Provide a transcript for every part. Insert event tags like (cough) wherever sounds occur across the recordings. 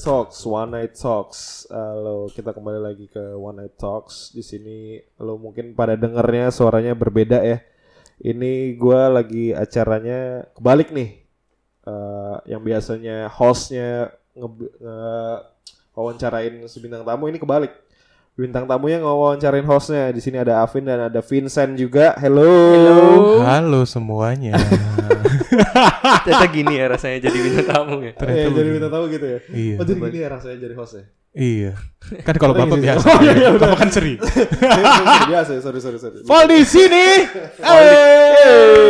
Talks, One Night Talks. Halo, kita kembali lagi ke One Night Talks. Di sini lo mungkin pada dengernya suaranya berbeda ya. Ini gua lagi acaranya kebalik nih. Eh, yang biasanya hostnya nge, nge- wawancarain si bintang tamu ini kebalik. Bintang tamunya ngewawancarain hostnya. Di sini ada Avin dan ada Vincent juga. Hello. Halo semuanya. (laughs) Ternyata gini ya rasanya jadi bintang tamu ya. Eh, jadi bintang tamu gitu ya. Iya. Oh jadi gini ya rasanya jadi hostnya. Iya. Kan kalau Oh, bapak iya. biasa. Oh, iya, iya, bapak kan seri. (laughs) biasa ya, sorry sorry sorry. Paul di sini. Hey,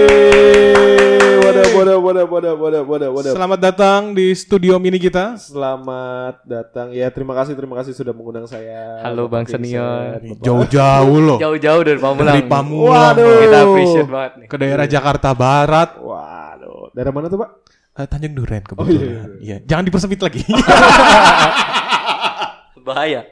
Wadap, wadap, wadap, wadap, wadap, wadap, wadap. Selamat datang di studio mini kita. Selamat datang. Ya, terima kasih, terima kasih sudah mengundang saya. Halo, Bapak Bang. Senior. Jauh-jauh loh. Jauh-jauh dari Pamulang. Dari Pamulang. Waduh. Kita appreciate banget nih. Ke daerah Jakarta Barat. Waduh, dari mana tuh, Pak? Eh, Tanjung Duren iya, kebetulan. Iya, jangan dipersempit lagi. (laughs) Bahaya.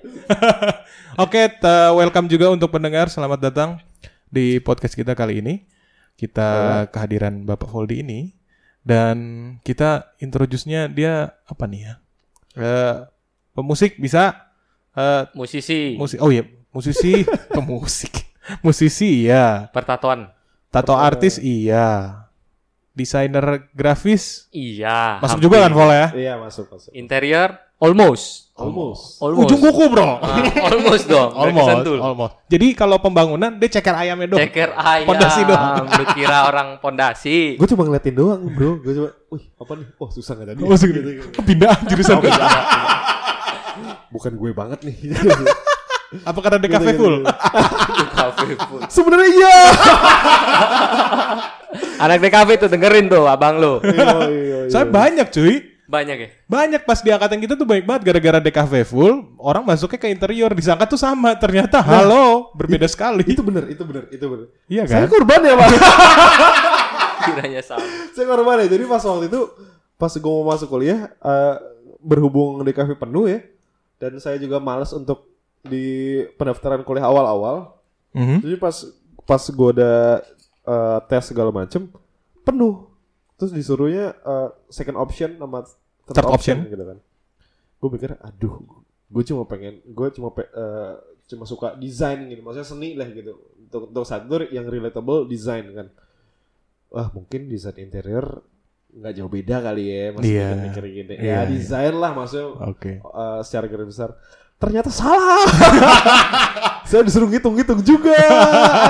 (laughs) Oke, te- welcome juga untuk pendengar. Selamat datang di podcast kita kali ini. Kita kehadiran Bapak Voldi ini dan kita introduce-nya dia apa nih ya? Eh, pemusik bisa eh Musisi. musik oh iya, musisi, (laughs) pemusik. Musisi iya, Pertatuan. tato artis iya. Desainer grafis Iya. masuk hampir. juga kan Vol ya? Iya, masuk, masuk. Interior almost. Almost. Almost. Ujung kuku, Bro. Ah, almost dong. Almost, kesentul. almost. Jadi kalau pembangunan dia ceker ayamnya dong. Ceker ayam. Pondasi doang. Lu kira orang pondasi. Gue cuma ngeliatin doang, bro. Gue cuma, wih, apa nih? Oh, susah nggak tadi? Oh, segini. Pindah jurusan. Bukan gue banget nih. Apa karena DKV full? Cafe full. Sebenarnya iya. Anak DKV tuh dengerin tuh abang lu. Iya, iya, iya. Saya banyak cuy. Banyak ya? Banyak pas di angkatan kita tuh banyak banget gara-gara DKV full, orang masuknya ke interior disangka tuh sama, ternyata halo, berbeda sekali. Itu bener, itu bener, itu bener. Iya Saya kan? korban ya, Pak. (laughs) Kiranya sama. saya korban ya. Jadi pas waktu itu pas gue mau masuk kuliah eh, berhubung DKV penuh ya dan saya juga males untuk di pendaftaran kuliah awal-awal. Mhm. Jadi pas pas gue udah eh, tes segala macem penuh. Terus disuruhnya eh, second option sama third, Third option, option. gitu kan. Gue pikir aduh gue cuma pengen gue cuma pe- eh, cuma suka desain gitu maksudnya seni lah gitu untuk untuk saat itu yang relatable desain kan wah mungkin desain interior nggak jauh beda kali ya masih Iya. mikir gini Iya, ya iya. desain lah maksudnya Oke. eh, secara garis besar ternyata salah (laughs) saya disuruh ngitung-ngitung juga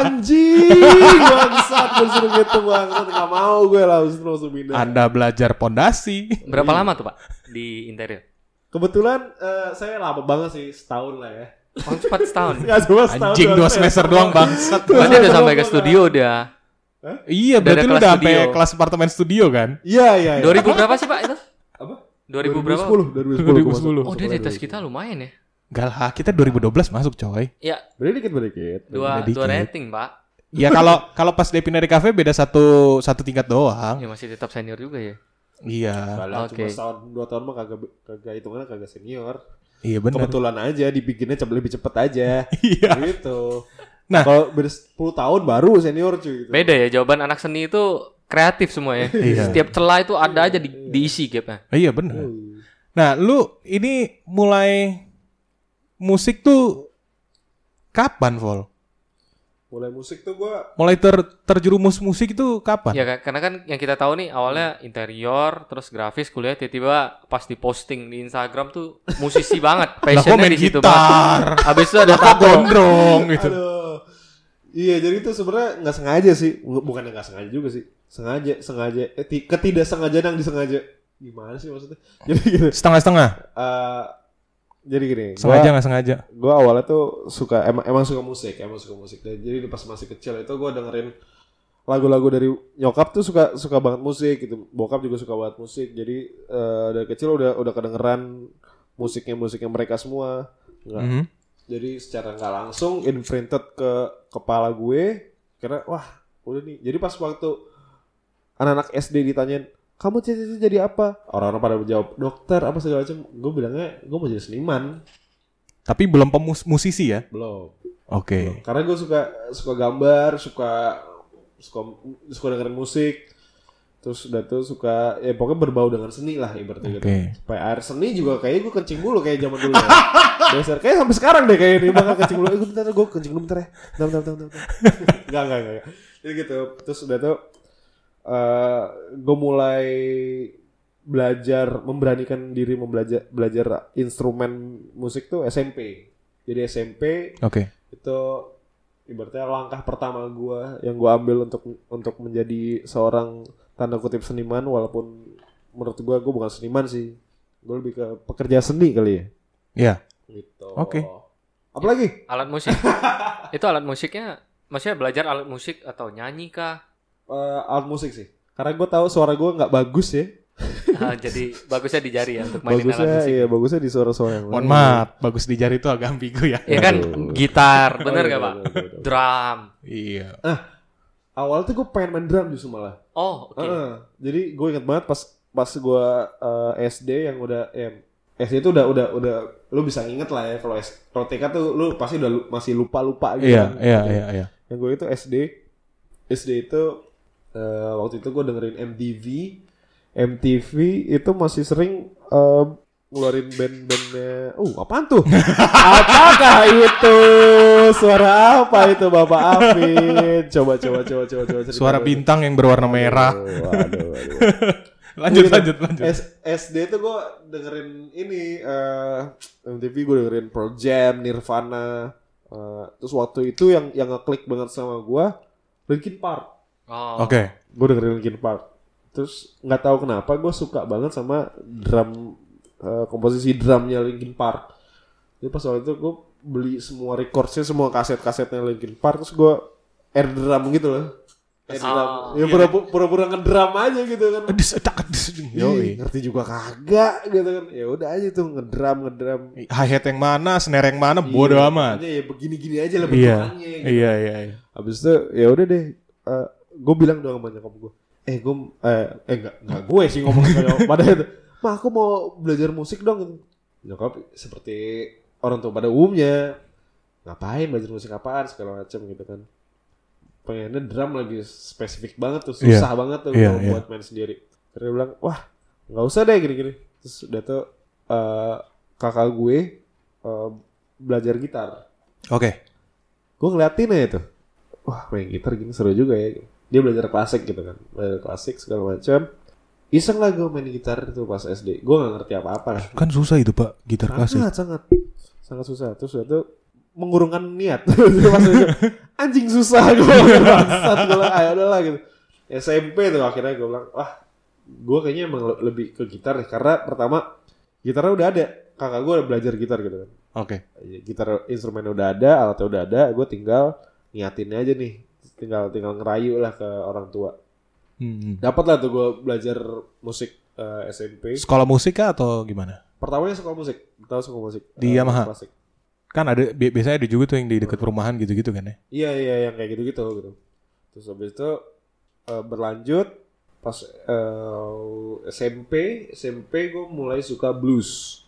anjing (laughs) bangsat gue disuruh ngitung bangsat nggak mau gue langsung langsung pindah Anda belajar pondasi. Berapa lama tuh, Pak? Di interior? kebetulan eh, saya lama banget sih setahun lah ya Oh, cepat setahun. (laughs) nggak cuma setahun Anjing dua semester doang bangsat. Berarti udah sampai ke studio udah. Iya, Udah berarti kelas udah sampai kelas apartemen studio kan? iya iya iya. 2000 berapa sih, Pak itu? apa 2000 berapa? 2010 2010 Oh, dia di atas kita lumayan ya. Enggak lah, kita 2012 masuk coy. Ya, beda dikit beda dikit dua Dikit. dua rating, Pak. Ya kalau kalau pas dia pindah di kafe beda satu satu tingkat doang. Ya masih tetap senior juga ya. Iya. Kalau Oke. cuma setahun dua tahun mah kagak kagak hitungannya kagak senior Iya benar. kebetulan aja dibikinnya cep- lebih cepet aja (laughs) Iya. gitu Nah. kalau beda 10 tahun baru senior cuy gitu. Beda ya jawaban anak seni itu kreatif semua ya. Iya. Setiap celah itu ada aja di, diisi gapnya. Iya benar. Hmm. Nah, lu ini mulai musik tuh kapan, Vol? mulai musik tuh gua Mulai ter terjerumus musik itu kapan? Ya kan- karena kan yang kita tahu nih awalnya interior, terus grafis, kuliah tiba-tiba pas di posting di Instagram tuh musisi (laughs) banget, passionnya di situ banget. Habis itu ada tato. gondrong gitu. aduh iya jadi itu sebenarnya nggak sengaja sih bukan nggak sengaja juga sih sengaja sengaja eh, ti- ketidaksengajaan yang disengaja gimana sih maksudnya (laughs) jadi gini Setengah-setengah. eh, jadi gini Sengaja nggak sengaja. gue awalnya tuh suka emang emang suka musik emang suka musik. Dan jadi pas masih kecil itu gue dengerin lagu-lagu dari nyokap tuh suka suka banget musik gitu. Bokap juga suka banget musik. Jadi eh, dari kecil udah udah kedengeran musiknya musiknya mereka semua. Nggak- Mhm. jadi secara nggak langsung imprinted ke kepala gue karena wah udah nih. Jadi pas waktu anak-anak SD ditanyain kamu cita-cita jadi apa orang-orang pada menjawab dokter apa segala macam gue bilangnya gue mau jadi seniman Tapi belum pemus musisi ya? belum Oke. karena gue suka suka gambar suka suka suka dengerin musik terus udah tuh suka ya pokoknya berbau dengan seni lah ibaratnya gitu. Oke. Supaya air seni juga kayaknya gue kencing dulu kayak zaman dulu ya. (laughs) Dasar kayak sampai sekarang deh kayak ini bakal kencing dulu. Eh, gue bentar gue kencing dulu bentar ya. Bentar bentar bentar. bentar. (laughs) Enggak enggak enggak. Jadi gitu. Terus udah tuh eh gue mulai belajar memberanikan diri membelajar belajar instrumen musik tuh SMP. Jadi SMP Oke. itu ibaratnya langkah pertama gua yang gua ambil untuk untuk menjadi seorang tanda kutip seniman walaupun menurut gua gua bukan seniman sih gua lebih ke pekerja seni kali ya Iya. gitu Oke. apalagi Alat musik. (laughs) itu alat musiknya maksudnya belajar alat musik atau nyanyi kah? Eh, alat musik sih karena gua tahu suara gua nggak bagus ya (laughs) Ah, jadi bagusnya di jari ya untuk mainin alat bagusnya musik. iya bagusnya di suara-suara yang Mohon maaf, bagus di jari itu agak ambigu ya. Ya kan Aduh. gitar, bener Oh, iya, gak pak? Drum. Iya. awalnya tuh gua pengen main drum justru malah Oh oke. Heeh. jadi gue inget banget pas pas gue SD yang udah ya, SD itu udah udah udah lu bisa inget lah ya kalau S- kalau TK tuh lu pasti udah lu- masih lupa lupa gitu. Iya, kan. iya, iya, iya. Yang gue itu SD SD itu eh, waktu itu gue dengerin MTV MTV itu masih sering eh, ngeluarin band-bandnya uh apaan tuh (laughs) apakah itu suara apa itu Bapak Afin coba coba coba coba coba cerita Suara bintang yang berwarna merah. Aduh, aduh, aduh. (laughs) Lanjut, Gitu. lanjut, lanjut. S- SD tuh gue dengerin ini eh MTV gue dengerin Pearl Jam, Nirvana. eh, terus waktu itu yang yang ngeklik banget sama gue Linkin Park. Oh. Oke. Gue dengerin Linkin Park. Terus nggak tahu kenapa gue suka banget sama drum eh, komposisi drumnya Linkin Park. Jadi pas waktu itu gue beli semua recordsnya, semua kaset-kasetnya Linkin Park. Terus gue air drum gitu loh. Air drum. Oh, ya pura- pura-pura ngedrum aja gitu kan. Dis, tak, dis. Ih, Yoi. ngerti juga kagak gitu kan. Ya udah aja tuh ngedrum ngedrum. Hi-hat yang mana, snare yang mana, bodo Iya, amat. pokoknya Ya begini-gini aja lah Iya. bentukannya gitu. Iya, iya, iya. Habis itu ya udah deh. Gue bilang doang sama nyokap gue. Eh gue eh, eh enggak enggak gue sih ngomong sama nyokap pada itu. Ma aku mau belajar musik dong. Nyokap seperti orang tua pada umumnya. Ngapain belajar musik apaan segala macam gitu kan. Pengennya drum lagi spesifik banget tuh, Iya. susah banget tuh kalau iya. buat main sendiri. Terus dia bilang, wah nggak usah deh gini-gini. Terus udah tuh eh, kakak gue eh, belajar gitar. Oke. Gue ngeliatin aja tuh. Wah main gitar gini seru juga ya. Dia belajar klasik gitu kan. Belajar klasik segala macam. Iseng lah gue main gitar tuh pas SD. Gue gak ngerti apa-apa lah. Kan susah itu, Pak, gitar klasik. Sangat, sangat. Sangat susah. Terus tuh mengurungkan niat. (laughs) pas itu, anjing susah gue. (laughs) Bangsat gue bilang, ayo lah gitu. SMP tuh akhirnya gue bilang, wah gue kayaknya emang le- lebih ke gitar deh. Karena pertama gitarnya udah ada. Kakak gue udah belajar gitar gitu kan. Oke. Ya, gitar instrumennya udah ada, alatnya udah ada, gue tinggal niatin aja nih, tinggal tinggal ngerayu lah ke orang tua. Hmm. Dapat lah tuh gue belajar musik eh, SMP. Sekolah musik kah atau gimana? Pertamanya sekolah musik, tahu sekolah musik Di eh, Yamaha? Klasik. Kan ada bi- biasanya ada juga tuh yang di dekat perumahan gitu-gitu kan ya. Iya iya yang kayak gitu gitu. Terus habis itu eh, berlanjut pas eh, SMP SMP gue mulai suka blues,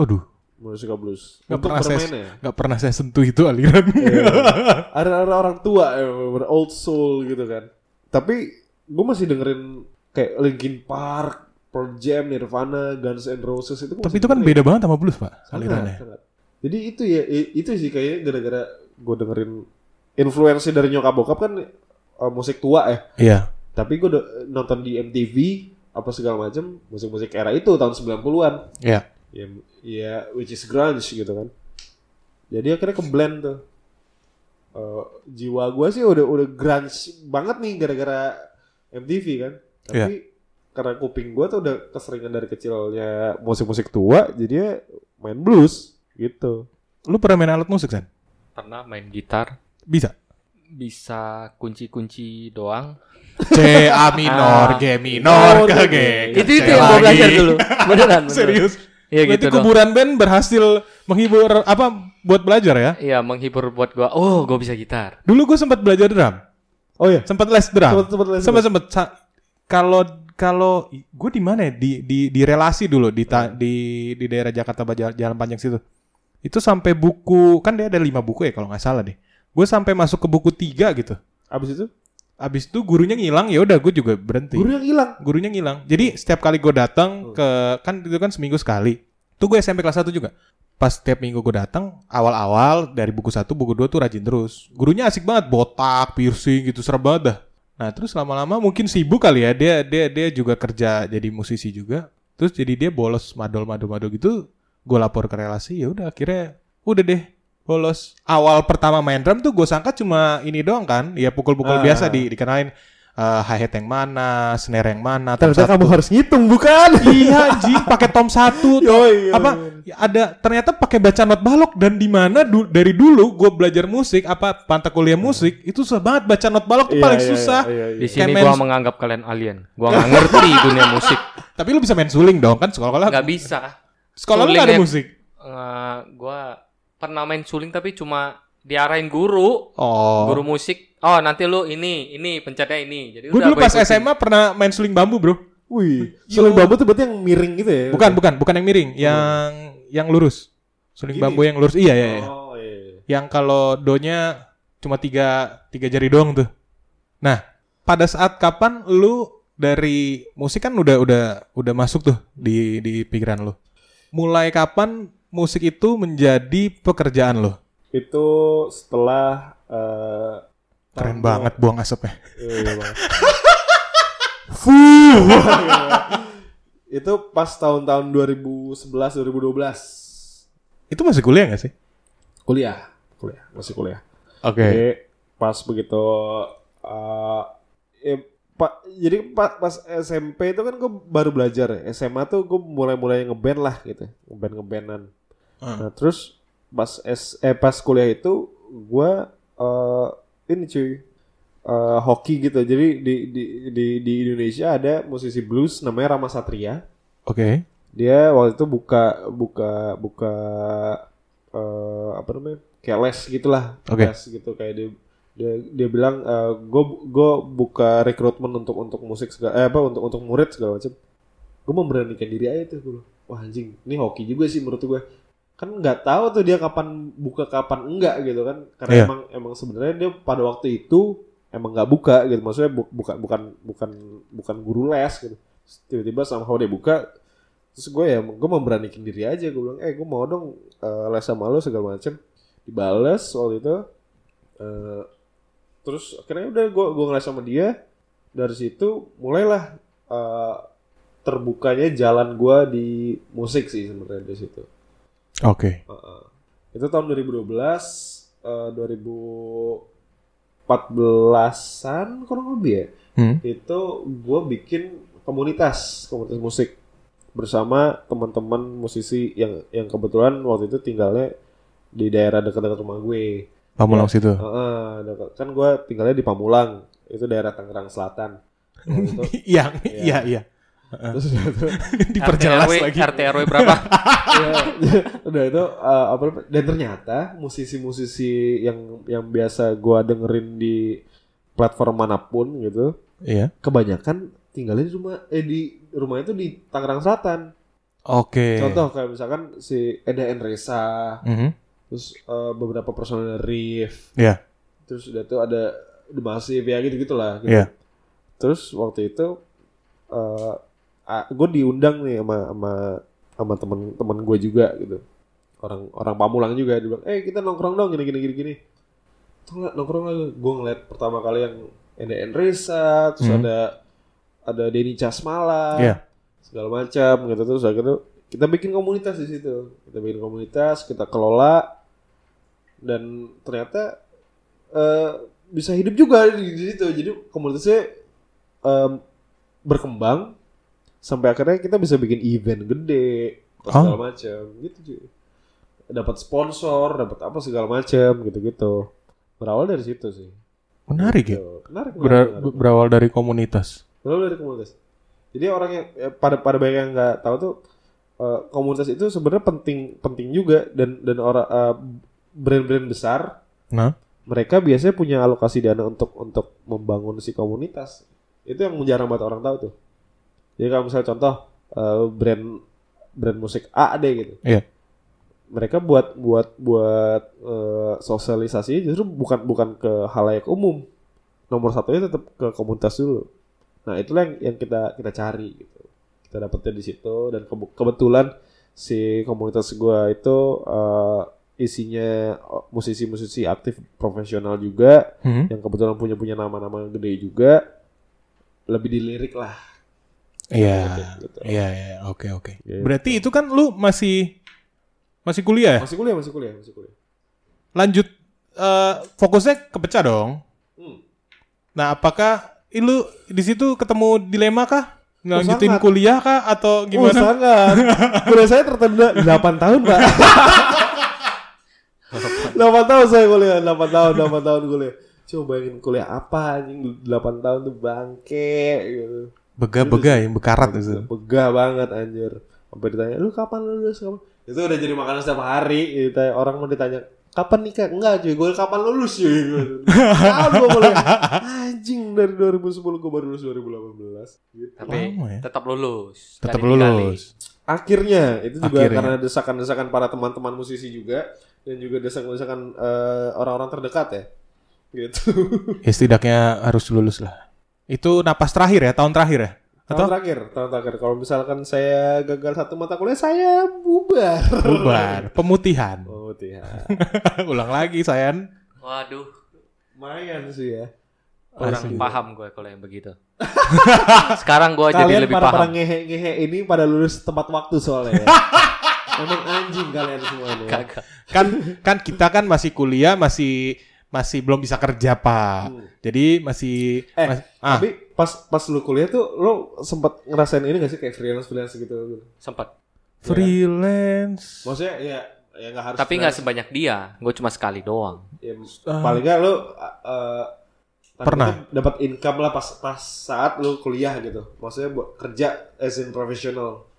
Aduh, mulai suka blues. Untuk pernah saya- nggak pernah saya sentuh itu aliran. Iya. (laughs) ada ada orang tua ya, bener old soul gitu kan tapi gue masih dengerin kayak Linkin Park Pearl Jam Nirvana Guns N' Roses itu Tapi itu kan beda banget sama blues, Pak, Sangat, alirannya. sangat. jadi itu ya itu sih kayaknya gara-gara gue dengerin influensi dari nyokap bokap kan eh, musik tua ya Iya. tapi gue nonton di MTV apa segala macam musik-musik era itu tahun 90-an Iya. ya, ya which is grunge gitu kan jadi akhirnya ke blend tuh Eh, jiwa gue sih udah udah grunge banget nih gara-gara MTV kan tapi karena kuping gue tuh udah keseringan dari kecilnya musik-musik tua jadi main blues gitu Lu pernah main alat musik, San? Pernah main gitar. Bisa. Bisa kunci-kunci doang. C A minor, Ah. G minor, (laughs) Oh, ke G. gitu. itu C itu yang gue belajar dulu. (laughs) Beneran. beneran. Serius. Iya Berarti gitu dong. kuburan band berhasil menghibur apa buat belajar ya? Iya menghibur buat gua. Oh, gua bisa gitar. Dulu gue sempat belajar drum, oh ya sempat les drum, Sempet- sempet les sempat sempat kalau kalau gue di mana ya? di di di relasi dulu di ta- di di daerah Jakarta Jalan, Jalan Panjang situ. Itu sampai buku kan dia ada lima buku ya kalau nggak salah deh. Gue sampai masuk ke buku tiga gitu. abis itu abis itu gurunya ngilang ya udah gue juga berhenti. Guru yang hilang. Gurunya ngilang. Jadi setiap kali gue datang ke kan itu kan seminggu sekali. Tuh gue SMP kelas 1 juga. Pas setiap minggu gue datang, awal-awal dari buku satu, buku dua tuh rajin terus. Gurunya asik banget, botak, piercing gitu, banget dah. Nah terus lama-lama mungkin sibuk kali ya, dia dia dia juga kerja jadi musisi juga. Terus jadi dia bolos madol-madol-madol gitu. Gue lapor ke relasi, ya udah akhirnya udah deh bolos. Awal pertama main drum tuh gue sangka cuma ini doang kan, ya pukul-pukul Ah. biasa di dikenalin eh hi-hat yang mana, snare yang mana, Ternyata satu. kamu harus ngitung bukan? Iya anjing pakai tom satu (laughs) Yoi, yoi. apa ya ada ternyata pakai baca not balok dan di mana du- dari dulu gue belajar musik apa mata kuliah musik itu susah banget baca not balok tuh Iya, paling iya, susah. iya, iya. Di sini main- menganggap kalian alien. Gua nggak ngerti (laughs) dunia musik. Tapi lu bisa main suling dong kan sekolah Nggak bisa. sekolah lu nggak ada musik. Eh, gua pernah main suling tapi cuma diarahin guru, Oh. guru musik. Oh, nanti lu ini, ini pencetnya ini. Jadi Gue dulu pas ikutin. SMA pernah main suling bambu bro. Wih, suling bambu tuh berarti yang miring gitu ya? Bukan bukan bukan yang miring, yang yang lurus. Suling Gini? bambu yang lurus. Iya iya. iya. Oh iya. yang kalau donya cuma tiga tiga jari doang tuh. Nah, pada saat kapan lu dari musik kan udah udah udah masuk tuh di di pikiran lu. Mulai kapan musik itu menjadi pekerjaan lo? Itu setelah eh, Keren banget buang asapnya. Iya, iya banget. (laughs) Fuh. itu pas tahun-tahun 2011 2012 Itu masih kuliah gak sih? kuliah kuliah masih kuliah Oke. Jadi pas begitu eh ya, pak jadi pa- pas SMP itu kan gue baru belajar ya. SMA tuh gue mulai-mulai ngeband lah gitu, ngeband ngebandan. Hmm. Nah terus pas S eh pas kuliah itu gue eh ini cuy eh hoki gitu. Jadi di, di di di Indonesia ada musisi blues namanya Rama Satria. Oke. Dia waktu itu buka buka buka eh apa namanya kayak les gitulah Oke. les gitu kayak dia dia, dia bilang gue gue buka rekrutmen untuk untuk musik segala eh, apa untuk untuk murid segala macam gue memberanikan diri aja tuh gue wah anjing ini hoki juga sih menurut gue kan nggak tahu tuh dia kapan buka kapan enggak gitu kan. Karena Iya. emang emang sebenarnya dia pada waktu itu emang nggak buka gitu. Maksudnya bu- bukan bukan bukan bukan guru les gitu. Tiba-tiba somehow dia buka terus gue ya gue memberanikan diri aja. Gue bilang eh gue mau dong eh, les sama lo segala macem. Dibales waktu itu Eh, terus akhirnya udah gue gue ngeles sama dia. Dari situ mulailah eh, terbukanya jalan gue di musik sih sebenarnya di situ Oke. Heeh. itu tahun 2012 eh, 2014an kurang lebih ya Hmm. itu gue bikin komunitas komunitas musik bersama teman-teman musisi yang yang kebetulan waktu itu tinggalnya di daerah dekat-dekat rumah gue. Pamulang situ. Heeh, dekat- kan gue tinggalnya di Pamulang, itu daerah Tangerang Selatan. Waktu itu, (laughs) Iya, iya, iya. Terus udah itu, (laughs) Diperjelas RT RW, lagi. RT RW berapa? (laughs) ya, udah itu eh, apa dan ternyata musisi-musisi yang yang biasa gue dengerin di platform mana pun gitu, Iya. kebanyakan tinggalnya di rumah eh di rumah itu di Tangerang Selatan. Oke. Contoh kayak misalkan si Eda Enresa, Mhm. terus eh, beberapa personel Riff, Iya. terus udah tuh ada The Massive ya gitu gitulah. Gitu. Iya. Terus waktu itu eh gue diundang nih sama sama sama temen-temen gue juga gitu. Orang orang Pamulang juga dia bilang, "Eh, kita nongkrong dong gini gini gini gini." Tuh nggak nongkrong lagi. Gue ngeliat pertama kali yang Eda Enresa, terus Hmm. ada ada Denny Casmala. Iya. Segala macam gitu terus akhirnya kita bikin komunitas di situ. Kita bikin komunitas, kita kelola dan ternyata eh, bisa hidup juga di, situ. Jadi komunitasnya em, berkembang sampai akhirnya kita bisa bikin event gede apa segala macam gitu cuy. Dapat sponsor, dapat apa segala macam gitu-gitu. Berawal dari situ sih. Menarik ya. Gitu. Menarik, menarik, Ber- menarik. berawal dari komunitas. Berawal dari komunitas. Jadi orang yang ya, pada pada banyak yang nggak tahu tuh eh, komunitas itu sebenarnya penting penting juga dan dan orang eh, brand-brand besar Nah, mereka biasanya punya alokasi dana untuk untuk membangun si komunitas. Itu yang jarang banget orang tahu tuh. Jadi kalau misalnya contoh eh, brand brand musik A deh gitu. Iya. Mereka buat buat buat eh, sosialisasi justru bukan bukan ke halayak umum. nomor satunya tetap ke komunitas dulu. Nah itulah yang, yang kita kita cari gitu. Kita dapetnya di situ dan kebe- kebetulan si komunitas gua itu eh, isinya musisi-musisi aktif profesional juga Hmm. yang kebetulan punya punya nama-nama yang gede juga lebih dilirik lah. Iya. Gitu. Iya, iya, oke, oke. Gitu. Berarti itu kan lu masih masih kuliah ya? Masih kuliah, masih kuliah, masih kuliah. Lanjut eh, fokusnya kepecah dong. Hmm. Nah, apakah lu di situ ketemu dilema kah? Lanjutin sangat. kuliah kah atau Oh, gimana? sangat. (laughs) kuliah saya tertunda 8 tahun, Pak. (laughs) 8 tahun saya kuliah, 8 tahun, 8 tahun kuliah. Coba bayangin kuliah apa anjing 8 tahun tuh bangke gitu. Bega-bega yang bekarat itu. Begah banget anjir. Sampai ditanya, "Lu kapan lulus? Kapan?" Itu udah jadi makanan setiap hari. Ditanya, orang mau ditanya, "Kapan nikah?" Enggak, cuy. Gue kapan lulus, cuy. Tahun gue kuliah. Anjing dari 2010 gue baru lulus 2018. Gitu. Tapi Lama ya. tetap lulus. Tetap lulus. Akhirnya itu juga Akhirnya. karena desakan-desakan para teman-teman musisi juga dan juga desakan-desakan eh, orang-orang terdekat ya. Gitu. Ya setidaknya harus lulus lah. Itu napas terakhir ya, tahun terakhir ya? Tahun Atau terakhir, tahun terakhir. Kalau misalkan saya gagal satu mata kuliah, saya bubar. bubar, pemutihan. Tidak. (laughs) Ulang lagi, Sayan. Waduh, Lumayan sih ya. kurang Asli. paham gue kalau yang begitu. (laughs) Sekarang gue jadi Kalian lebih para para paham. ngehe-ngehe ini pada lulus tepat waktu soalnya ya. (laughs) Emang anjing kalian semua nih. Ya. Kan kan kita kan masih kuliah, masih masih belum bisa kerja, Pak. Hmm. Jadi masih Eh, mas- ah, Tapi pas pas lu kuliah tuh lu sempat ngerasain ini gak sih kayak freelance freelance gitu? Sempat. freelance. Maksudnya ya ya nggak harus. Tapi nggak sebanyak dia. Gue cuma sekali doang. Ya, Ah. paling nggak lu uh, Pernah. dapat income lah pas pas saat lu kuliah gitu. Maksudnya buat kerja as in professional.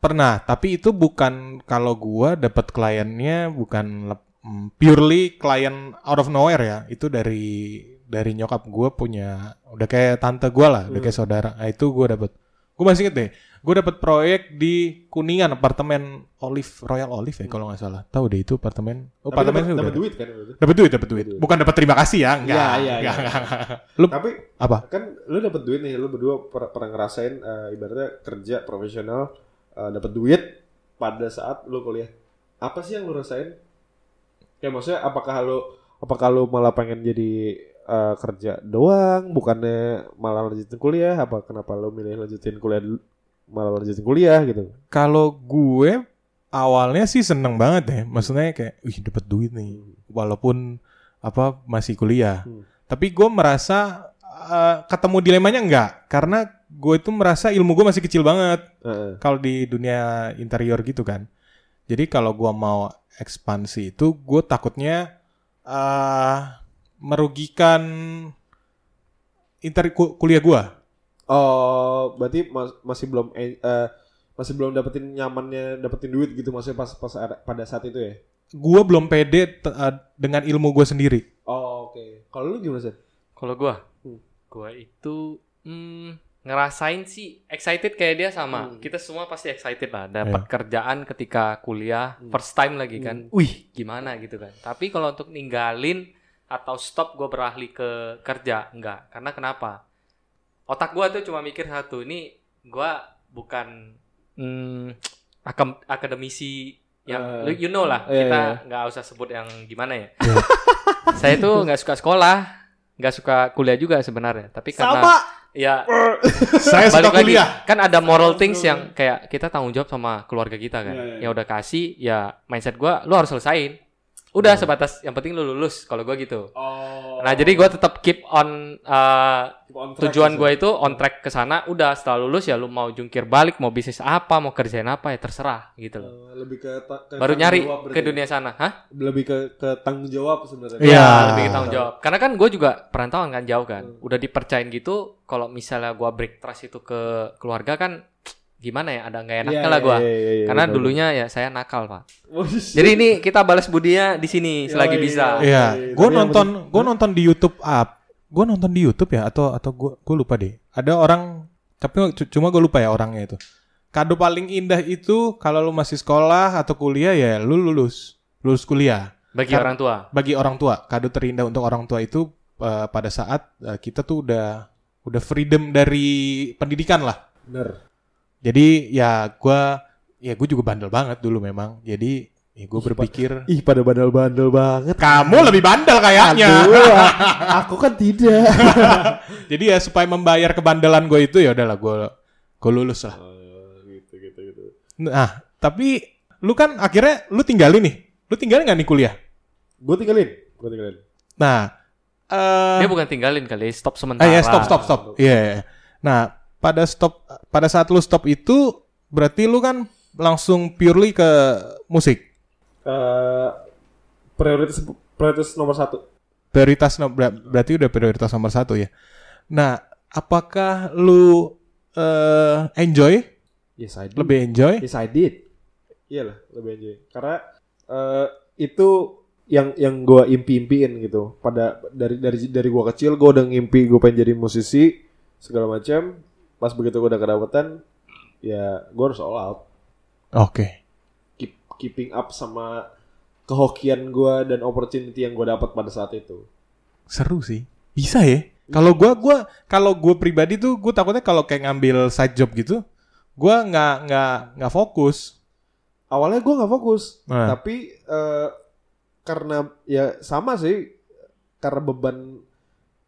Pernah, tapi itu bukan kalau gua dapat kliennya bukan lep- purely klien out of nowhere ya. Itu dari dari nyokap gua punya udah kayak tante gua lah, udah kayak saudara. Nah, itu gua dapat. Gua masih inget deh. Gua dapat proyek di Kuningan apartemen Olive Royal Olive ya kalau nggak salah. Tahu deh itu apartemen. Oh, Tapi apartemen dapat ada. duit kan. Dapat duit, dapat duit. Bukan dapat terima kasih ya, enggak. Iya, iya, enggak, iya. enggak, enggak. Lu Tapi apa? kan lu dapat duit nih, lu berdua per- pernah ngerasain uh, ibaratnya kerja profesional uh, dapat duit pada saat lu kuliah. Apa sih yang lu rasain? Ya maksudnya apakah lu apakah lu malah pengen jadi uh, kerja doang, bukannya malah lanjutin kuliah? Apa kenapa lu milih lanjutin kuliah malah lanjutin kuliah gitu? Kalau gue awalnya sih seneng banget deh. Maksudnya kayak, wih dapat duit nih. Walaupun apa masih kuliah. Hmm. Tapi gue merasa eh, ketemu dilemanya enggak. Karena gue itu merasa ilmu gue masih kecil banget. Heeh. Kalau di dunia interior gitu kan. Jadi kalau gue mau ekspansi itu, gue takutnya eh merugikan interi ku- kuliah gue. Oh, berarti mas- masih belum eh, eh, masih belum dapetin nyamannya dapetin duit gitu maksudnya pas pas ada- pada saat itu ya? Gue belum pede eh, dengan ilmu gue sendiri. Oh, oke. Kalau lu gimana sih? Kalau gue, Hmm. gue itu hmm, ngerasain sih excited kayak dia sama. Hmm. Kita semua pasti excited lah dapat kerjaan ketika kuliah first time lagi kan. Hmm. Wih, gimana gitu kan. Tapi kalau untuk ninggalin atau stop gue beralih ke kerja enggak. Karena kenapa? Otak gue tuh cuma mikir satu, ini gue bukan hmm, akam- akademisi yang lu- you know lah. iya, kita iya. nggak usah sebut yang gimana ya. Iya. (laughs) Saya tuh nggak suka sekolah, nggak suka kuliah juga sebenarnya. Tapi karena Sama. Ya Saya suka balik lagi kuliah. kan ada moral things yang kayak kita tanggung jawab sama keluarga kita kan. Iya, iya, iya. Yang udah kasih ya mindset gua lu harus selesain. Udah sebatas yang penting lu lulus kalau gua gitu. Oh. Nah, jadi gua tetap keep on uh, Keep on track tujuan gitu. gue itu on track ke sana udah setelah lulus ya lu mau jungkir balik mau bisnis apa mau kerjain apa ya terserah gitu loh Eh, lebih ke, ke baru tanggung nyari jawab ke ya? dunia sana hah lebih ke ke tanggung jawab sebenarnya. Iya. Iya, lebih ke tanggung jawab. Karena kan gue juga perantauan kan jauh kan. Hmm. Udah dipercayain gitu, kalau misalnya gue break trust itu ke keluarga kan gimana ya, ada nggak enaknya Iya, lah gue. iya, iya, iya, Karena betul, dulunya ya saya nakal pak. Jadi ini kita balas budinya di sini selagi Yoi, bisa. Iya, Tapi gue nonton, gue nonton di YouTube up, gue nonton di YouTube ya atau atau gue gue lupa deh. Ada orang, tapi cu- cuma gue lupa ya orangnya itu. Kado paling indah itu kalau lu masih sekolah atau kuliah ya lu lulus, lulus kuliah. Bagi Kar- orang tua. Bagi orang tua, kado terindah untuk orang tua itu eh, pada saat eh, kita tuh udah udah freedom dari pendidikan lah. Bener. Jadi ya gua ya gue juga bandel banget dulu memang. Jadi ya gue berpikir Ih pada bandel-bandel banget. kamu lebih bandel kayaknya. Aduh, (laughs) aku kan tidak. (laughs) Jadi ya supaya membayar kebandelan gue itu ya udahlah gue gue lulus lah. gitu gitu gitu. Nah, tapi lu kan akhirnya lu tinggalin nih. Lu tinggalin nggak nih kuliah? Gue tinggalin, gue tinggalin. Nah, eh Dia bukan tinggalin kali, stop sementara. ah, ya stop stop stop. Iya. iya. Nah, pada stop pada saat lu stop itu berarti lu kan langsung purely ke musik. Eh, prioritas prioritas nomor satu. Prioritas no- ber- berarti udah prioritas nomor satu ya. Nah, apakah lu eh enjoy? Yes I did. Lebih enjoy? Yes I did. Iyalah lebih enjoy. Karena eh, itu yang yang gue impi-impiin gitu. Pada dari dari dari gue kecil gue udah ngimpi gue pengen jadi musisi segala macam. Pas begitu gue udah kedapetan, ya gue harus all out. Oke. Keep, keeping up sama kehokian gue dan opportunity yang gue dapat pada saat itu. Seru sih. Bisa ya? Kalau gua gua kalau gua pribadi tuh gua takutnya kalau kayak ngambil side job gitu, gua nggak nggak nggak fokus. Awalnya gue nggak fokus, Nah. tapi eh, karena ya sama sih, karena beban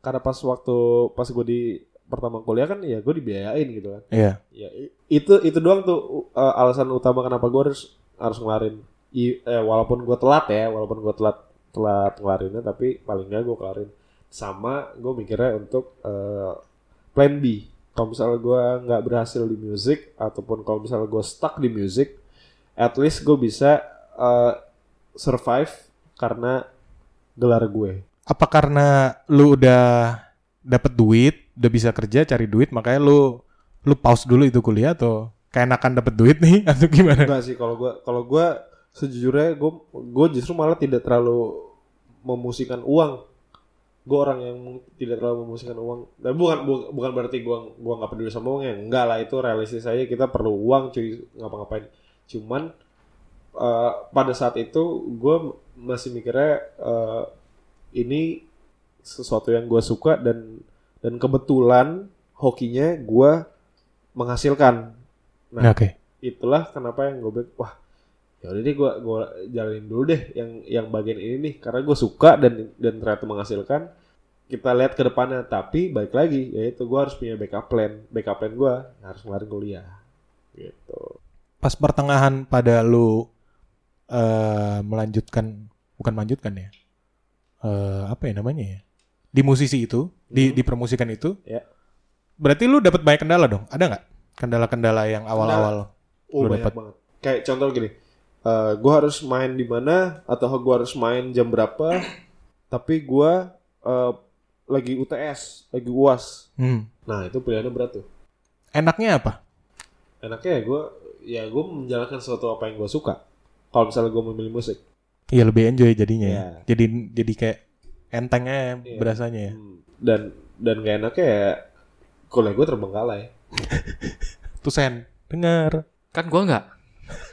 karena pas waktu pas gue di pertama kuliah kan ya gue dibiayain gitu kan. Iya. Ya i- itu itu doang tuh uh, alasan utama kenapa gue harus harus ngelarin. I- eh, walaupun gue telat ya, walaupun gue telat telat ngelarinnya, tapi paling nggak gue kelarin. Sama gue mikirnya untuk uh, plan B. Kalau misalnya gue nggak berhasil di music ataupun kalau misalnya gue stuck di music, at least gue bisa uh, survive karena gelar gue. Apa karena lu udah dapet duit, udah bisa kerja cari duit, makanya lu lu pause dulu itu kuliah atau keenakan dapet duit nih (laughs) atau gimana? Enggak sih kalau gua kalau gua sejujurnya gue gue justru malah tidak terlalu memusikan uang. Gue orang yang tidak terlalu memusikan uang. Dan bukan bu- bukan berarti gua gua nggak peduli sama uangnya. Enggak lah itu realistis saya kita perlu uang cuy ngapa-ngapain. Cuman eh, pada saat itu gue masih mikirnya eh, ini sesuatu yang gue suka dan dan kebetulan hokinya gue menghasilkan. Nah, Oke. itulah kenapa yang gue bilang wah ya udah deh gue gue jalanin dulu deh yang yang bagian ini nih karena gue suka dan dan ternyata menghasilkan kita lihat ke depannya tapi balik lagi yaitu gue harus punya backup plan backup plan gue harus ngelarin kuliah gitu Pas pertengahan pada lu eh melanjutkan bukan melanjutkan ya. Eh apa ya namanya ya? Di musisi itu, di Hmm. di permusikan itu. Ya. Berarti lu dapat banyak kendala dong? Ada nggak? Kendala-kendala yang awal-awal. oh Lu banget kayak contoh gini eh gue harus main di mana atau gue harus main jam berapa (clears throat) tapi gue eh, lagi UTS lagi uas Hmm. nah itu pilihannya berat tuh Enaknya apa? enaknya ya gue ya gue menjalankan sesuatu apa yang gue suka kalau misalnya gue memilih musik Iya lebih enjoy jadinya ya. Iya. Jadi jadi kayak entengnya Iya. berasanya ya. Hmm, dan dan gak enaknya ya kuliah gue terbengkalai (laughs) Tuh Sen, dengar. Kan gua enggak.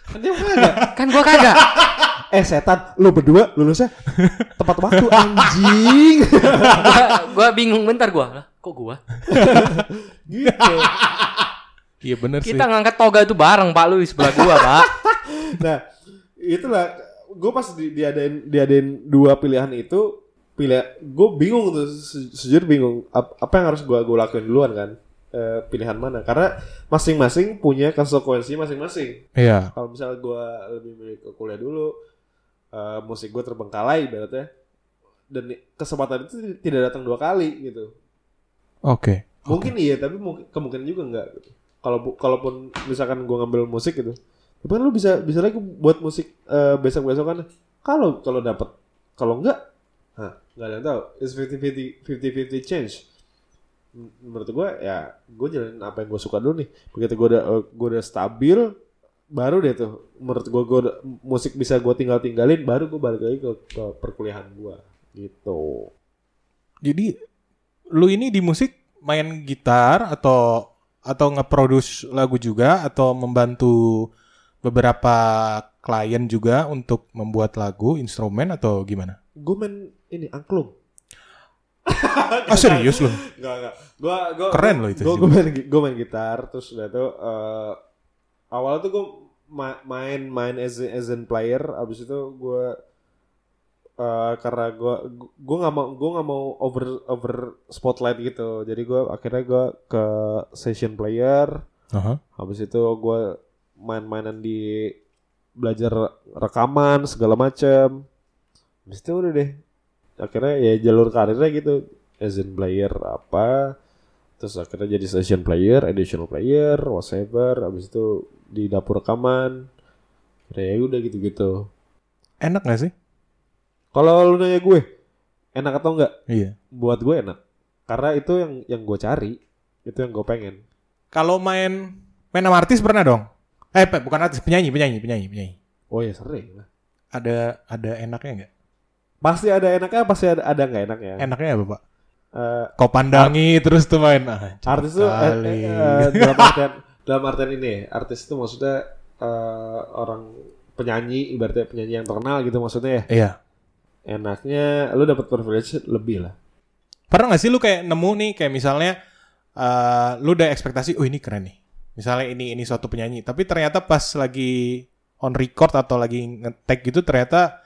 kan dia kagak Kan gua kagak. (laughs) eh setan lu berdua lulusnya tepat waktu anjing gua, (laughs) gua bingung bentar gua. Lah, kok gua? gitu Iya bener sih. Kita ngangkat toga itu bareng Pak lu di sebelah gua, Pak. nah itulah gue pas di, diadain diadain dua pilihan itu pilih gue bingung tuh se- sejujur bingung Ap- apa yang harus gue gue lakuin duluan kan Eh, pilihan mana karena masing-masing punya konsekuensi masing-masing Iya. kalau misalnya gue lebih milih ke kuliah dulu eh, musik gue terbengkalai ibaratnya dan kesempatan itu tidak datang dua kali gitu Oke. mungkin iya tapi mungkin kemungkinan juga enggak gitu. kalau kalaupun misalkan gue ngambil musik gitu tapi kan lu bisa bisa lagi buat musik besok besok kan kalau kalau dapat kalau enggak nggak ada yang tahu. It's 50 50 50 change. M- menurut gue ya gue jalanin apa yang gue suka dulu nih. Begitu gue udah eh, gue udah stabil baru deh tuh. Menurut gue gue udah- musik bisa gue tinggal tinggalin baru gue balik lagi ke, ke perkuliahan gue gitu. Jadi lu ini di musik main gitar atau atau nge-produce lagu juga atau membantu beberapa klien juga untuk membuat lagu, instrumen atau gimana? gue main ini angklung Ah serius loh? Enggak, enggak. Gua gua Keren loh itu Gua, sih. gua main gua main gitar terus udah tuh eh awalnya tuh gua ma- main main as a, as an player abis itu gua eh karena gua gua nggak mau gua nggak mau over over spotlight gitu. Jadi gua akhirnya gua ke session player. Aha. Habis itu gua main-mainan di belajar rekaman segala macam. Habis itu udah deh. Akhirnya ya jalur karirnya gitu. As in player apa. Terus akhirnya jadi session player, additional player, whatever. Habis itu di dapur rekaman. Ya udah gitu-gitu. Enak gak sih? Kalau lu nanya gue, enak atau enggak? Iya. Buat gue enak. Karena itu yang yang gue cari. Itu yang gue pengen. Kalau main main sama artis pernah dong? Eh bukan artis, penyanyi, penyanyi, penyanyi, penyanyi. Oh ya sering. Ada ada enaknya nggak? Pasti ada enaknya, pasti ada ada nggak enaknya. Enaknya apa pak? Eh, Kau pandangi terus tuh main. Ah, artis tuh eh, eh, eh, dalam artian dalam artian ini artis itu maksudnya eh, orang penyanyi ibaratnya penyanyi yang terkenal gitu maksudnya ya Iya. enaknya lu dapat privilege lebih lah Pernah gak sih lu kayak nemu nih kayak misalnya eh lu udah ekspektasi, oh ini keren nih. Misalnya ini ini suatu penyanyi, tapi ternyata pas lagi on record atau lagi nge-tag gitu ternyata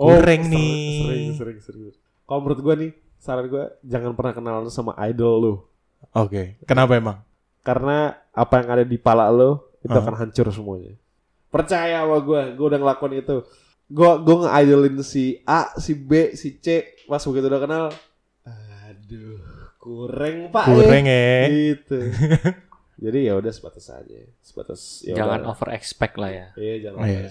kurang ser- nih. Oh, sering sering sering kalau menurut gua nih saran gua jangan pernah kenalan sama idol lu Oke, kenapa emang? karena apa yang ada di pala lu itu Hah? akan hancur semuanya percaya sama gua gua udah ngelakuin itu gua gua nge-idolin si A si B si C pas begitu udah kenal aduh kurang pak Kurang eh. ya. gitu (laughs) jadi ya udah sebatas aja sebatas ya Jangan udah. over expect lah ya. iya jangan Oh, iya.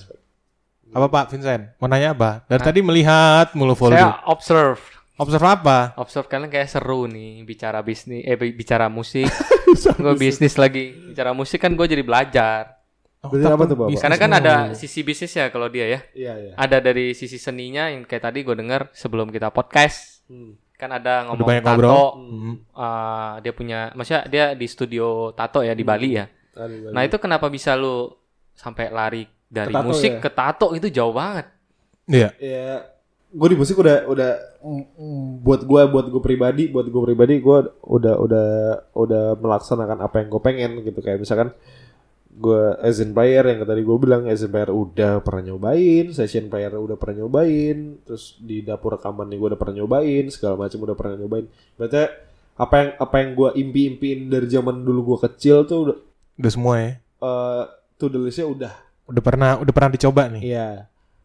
Apa Pak Vincent? Mau nanya apa? Dari tadi melihat mulu Voldy. Saya observe, Observe apa? observe kalian kayak seru nih bicara bisnis, eh bi- bicara musik. (laughs) gue bisnis lagi bicara musik kan gue jadi belajar. Oh, apa tuh, Bapak? Karena kan ada sisi bisnis ya kalau dia ya. iya iya Ada dari sisi seninya yang kayak tadi gue dengar sebelum kita podcast Hmm. kan ada Udah ngomong banyak tato. ngobrol. Hmm. Hmm. eh, dia punya, maksudnya dia di studio tato ya di Bali ya. Aduh, Nah itu kenapa bisa lu sampai lari dari Ke tato musik ya? ke tato itu jauh banget. Iya. ya gue di musik udah udah mm, mm, buat gue buat gue pribadi buat gue pribadi gue udah udah udah melaksanakan apa yang gue pengen gitu kayak misalkan gue as in player yang tadi gue bilang as in player udah pernah nyobain session player udah pernah nyobain terus di dapur rekaman nih gue udah pernah nyobain segala macam udah pernah nyobain berarti apa yang apa yang gue impi-impiin dari zaman dulu gue kecil tuh udah Udah semua ya. eh to the listnya udah Udah pernah udah pernah dicoba nih. Iya.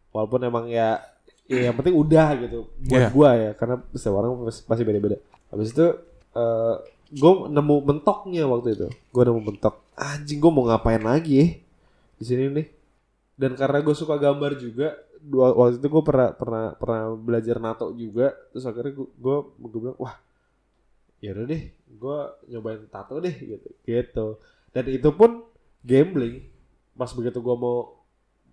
Walaupun emang ya, ya yang penting udah gitu buat Iya. gua ya karena setiap orang pasti- beda-beda. Habis itu eh gue nemu mentoknya waktu itu. Gue nemu mentok. Anjing gue mau ngapain lagi ya di sini nih. Dan karena gue suka gambar juga, dua, waktu itu gue pernah pernah pernah belajar nato juga. Terus akhirnya gue gue gue bilang wah ya udah deh, gue nyobain tato deh gitu. Gitu. Dan itu pun gambling. Pas begitu gue mau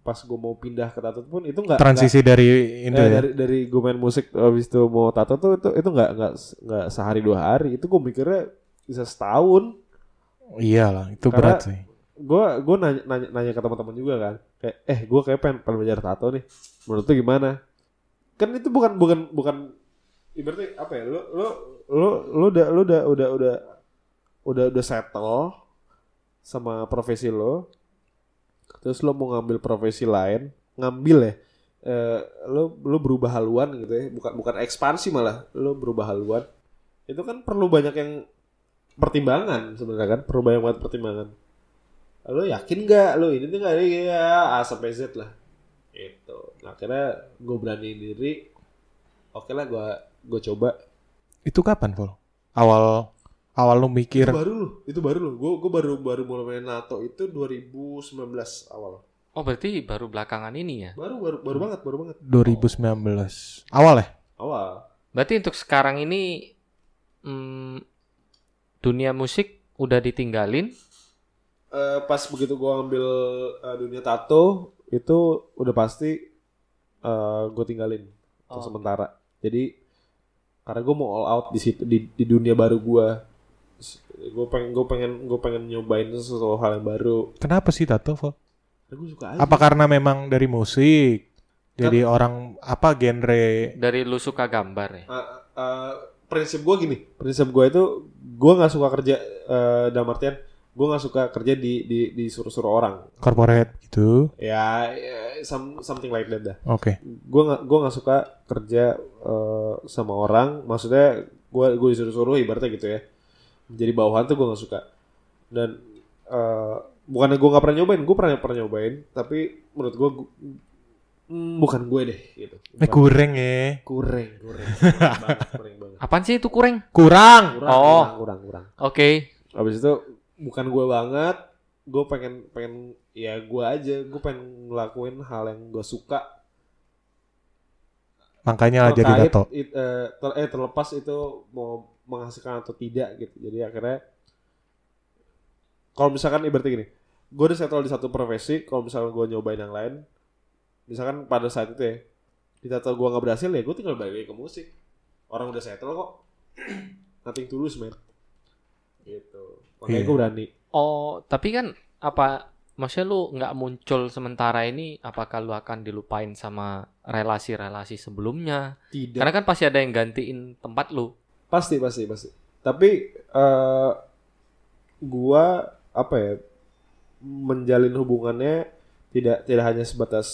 pas gue mau pindah ke tato pun itu nggak Transisi dari nggak- itu eh, ya. dari dari gue main musik habis itu mau tato tuh itu itu nggak nggak nggak sehari dua hari. Itu gue mikirnya bisa setahun. Iyalah, itu Karena- berat sih. gue gue nanya, nanya nanya ke teman-teman juga kan. Kayak eh gue kayak pengen, pengen belajar tato nih. Menurut lu gimana? Kan itu bukan bukan bukan ibaratnya apa ya? Lu lu lu lu udah lu udah udah udah udah udah settle sama profesi lo terus lo mau ngambil profesi lain ngambil ya. Eh, lo lo berubah haluan gitu ya. Bukan bukan ekspansi malah. Lo berubah haluan. Itu kan perlu banyak yang pertimbangan sebenarnya kan. Perlu banyak banget pertimbangan. Lo yakin nggak? Lo ini tuh nggak? Ada ya A sampai Z lah. Itu nah akhirnya gue berani diri. Oke lah gue gue coba. Itu kapan, Vol? Awal awal lu mikir itu baru lo itu baru lo gue gue baru baru mulai main NATO itu 2019 awal Oh berarti baru belakangan ini ya? baru baru baru banget baru banget 2019. Awal ya? awal Berarti untuk sekarang ini hmm, dunia musik udah ditinggalin. Eh, pas begitu gue ambil eh, dunia tato itu udah pasti eh gue tinggalin untuk Oh. sementara jadi karena gue mau all out di situ di, di dunia baru gue gue pengen gue pengen gue pengen nyobain sesuatu hal yang baru Kenapa sih tato, Vol? gue suka aja Apa karena memang dari musik? Jadi orang apa genre Dari lu suka gambar ya? Eh, eh, prinsip gue gini prinsip gue itu gue nggak suka kerja eh, dalam artian gue nggak suka kerja di di disuruh-suruh orang Corporate gitu. ya, ya some- something like that dah Oke. gue nggak gue nggak suka kerja eh, sama orang maksudnya gue gue disuruh-suruh ibaratnya gitu ya jadi bawahan tuh gue nggak suka dan eh, bukannya gue nggak pernah nyobain gue pernah pernah nyobain tapi menurut gue hmm, bukan gue deh gitu Ini kurang ya. kurang kurang kurang (laughs) banget kurang banget Apaan sih itu kurang? Kurang. kurang Oh. kurang kurang kurang Oke. habis itu bukan gue banget gue pengen pengen ya gue aja gue pengen ngelakuin hal yang gue suka Makanya lah jadi tato. it- eh, ter- eh terlepas itu mau menghasilkan atau tidak gitu. Jadi akhirnya kalau misalkan ibaratnya gini gue udah settle di satu profesi kalau misalkan gue nyobain yang lain misalkan pada saat itu ya di tato gue nggak berhasil ya gue tinggal balik lagi ke musik. Orang udah settle kok. (clears throat) Nothing tulus man. Gitu. Makanya Iya. gue berani. Oh, tapi kan apa maksudnya lu nggak muncul sementara ini apakah lu akan dilupain sama relasi-relasi sebelumnya? tidak. Karena kan pasti ada yang gantiin tempat lu. Pasti pasti pasti. Tapi eh gua apa ya menjalin hubungannya tidak tidak hanya sebatas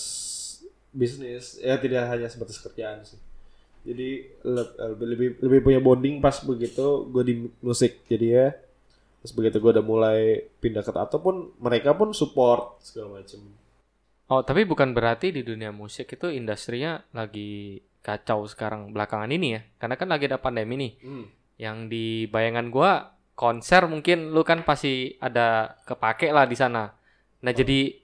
bisnis ya tidak hanya sebatas kerjaan sih. Jadi le- lebih lebih, lebih punya bonding pas begitu gue di musik jadi ya terus begitu gue udah mulai pindah ke tato pun mereka pun support segala macem. Oh, tapi bukan berarti di dunia musik itu industrinya lagi kacau sekarang belakangan ini ya. Karena kan lagi ada pandemi nih. Hmm. Yang di bayangan gua konser mungkin lu kan pasti ada kepake lah di sana. Nah, jadi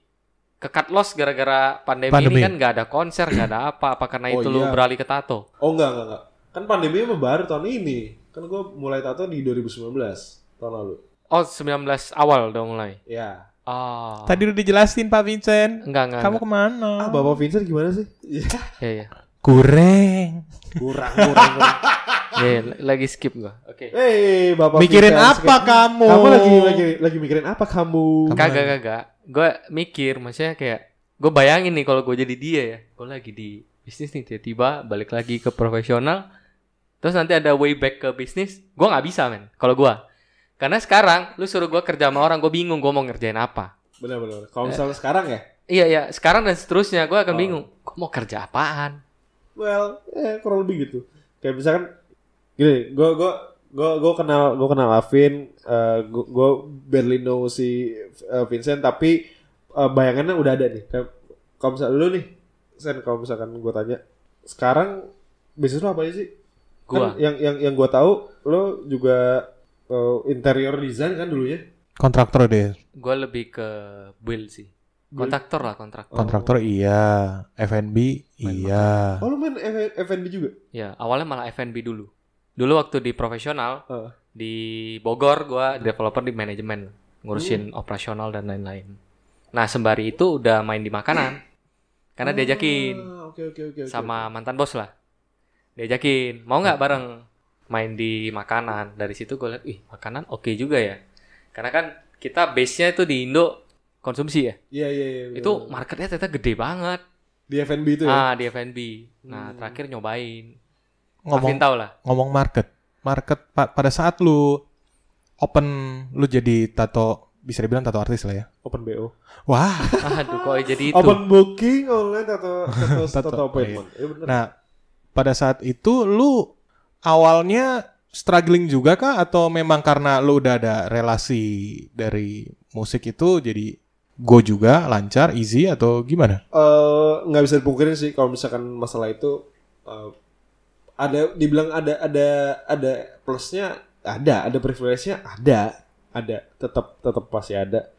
kekat los gara-gara pandemi, Pandemi. ini kan nggak ada konser, nggak ada apa. Apa karena Oh, itu lu iya. beralih ke tato? Oh enggak enggak enggak. Kan pandemi mah baru tahun ini. Kan gue mulai tato di 2019 tahun lalu. Oh, 19 awal udah mulai. Ya. Oh. Tadi udah dijelasin Pak Vincent. enggak enggak. Kamu enggak. ke mana? Ah, Bapak Vincent gimana sih? Iya. Iya, iya. Kurang. kurang kurang (laughs) kurang. Iya, lagi skip gua. Oke. Eh, Bapak Mikirin Vincent, apa sekarang- kamu? Kamu lagi lagi lagi mikirin apa kamu? Kagak kagak. Gue mikir maksudnya kayak gue bayangin nih kalau gue jadi dia ya. Gue lagi di bisnis nih tiba-tiba balik lagi ke profesional. Terus nanti ada way back ke bisnis. Gue nggak bisa men. Kalau gue. Karena sekarang lu suruh gue kerja sama orang gue bingung gue mau ngerjain apa. Benar benar. Kalau misalnya sekarang ya, Iya ya sekarang dan seterusnya gue akan Oh. bingung. Gue mau kerja apaan? Well, eh kurang lebih gitu. Kayak misalkan gini, gue gue gue gue kenal gue kenal Alvin, eh gue gue barely know si eh, Vincent, tapi eh, bayangannya udah ada nih. Kayak kalau misalnya lu nih, Sen, kalau misalkan gue tanya, sekarang bisnis lu apa aja sih? Gue. Kan yang yang yang gue tahu, lo juga eh, interior design kan dulunya. Kontraktor deh. Gue lebih ke build sih. Kontraktor lah kontraktor. Kontraktor iya, F&B iya. Oh lu main F- F&B juga? Ya awalnya malah F&B dulu. Dulu waktu di profesional Heeh. di Bogor gua developer di manajemen ngurusin operasional dan lain-lain. Nah sembari itu udah main di makanan karena diajakin Ah, Oke oke oke. oke. sama mantan bos lah. Diajakin mau nggak bareng main di makanan. Dari situ gue lihat, ih makanan oke juga ya. Karena kan kita base-nya itu di Indo konsumsi ya. Iya iya iya. bener, Itu marketnya ternyata gede banget. di F&B itu ya. Ah di F&B. Nah Hmm. terakhir nyobain. Ngomong tahu lah. ngomong market. Market pa- pada saat lu open lu jadi tato bisa dibilang tato artis lah ya. Open BO. Wah. (laughs) Aduh kok jadi itu. Open booking online atau atau Tato, tato appointment. Iya bener. Nah, pada saat itu lu awalnya struggling juga kah atau memang karena lu udah ada relasi dari musik itu jadi go juga lancar easy atau gimana? Eh, nggak bisa dipungkirin sih kalau misalkan masalah itu eh, ada dibilang ada ada ada plusnya ada ada privilege-nya ada ada tetap tetap pasti ada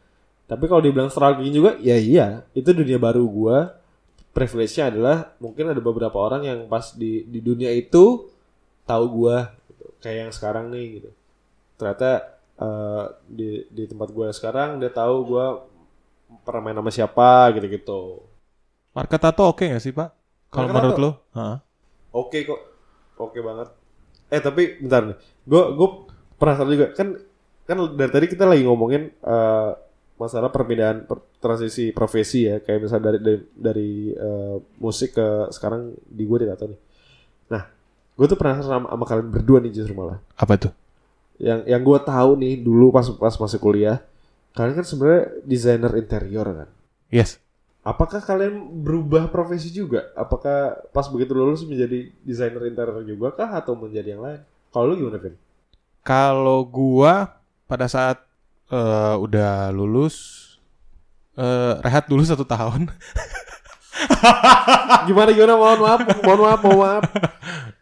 tapi kalau dibilang struggling juga ya iya itu dunia baru gua privilege-nya adalah mungkin ada beberapa orang yang pas di di dunia itu tahu gua gitu. kayak yang sekarang nih gitu ternyata eh, di di tempat gua sekarang dia tahu gua pernah main sama siapa gitu-gitu Market tato oke nggak sih pak? Kalau menurut? Hah? Oke kok, oke banget. Eh tapi bentar nih, gue gue penasaran juga kan kan dari tadi kita lagi ngomongin eh, masalah perbedaan per- transisi profesi ya kayak misalnya dari dari, dari eh, musik ke sekarang di gue di tato nih. Nah gue tuh pernah sama, sama kalian berdua nih justru malah. Apa tuh? Yang yang gue tahu nih dulu pas pas masih kuliah, kalian kan sebenarnya desainer interior kan. Yes. Apakah kalian berubah profesi juga? Apakah pas begitu lulus menjadi desainer interior juga kah atau menjadi yang lain? Kalau lu gimana, Vin? Kalau gua pada saat eh, udah lulus eh, rehat dulu satu tahun. (laughs) Gimana gimana? Mohon maaf, mohon maaf, mohon maaf.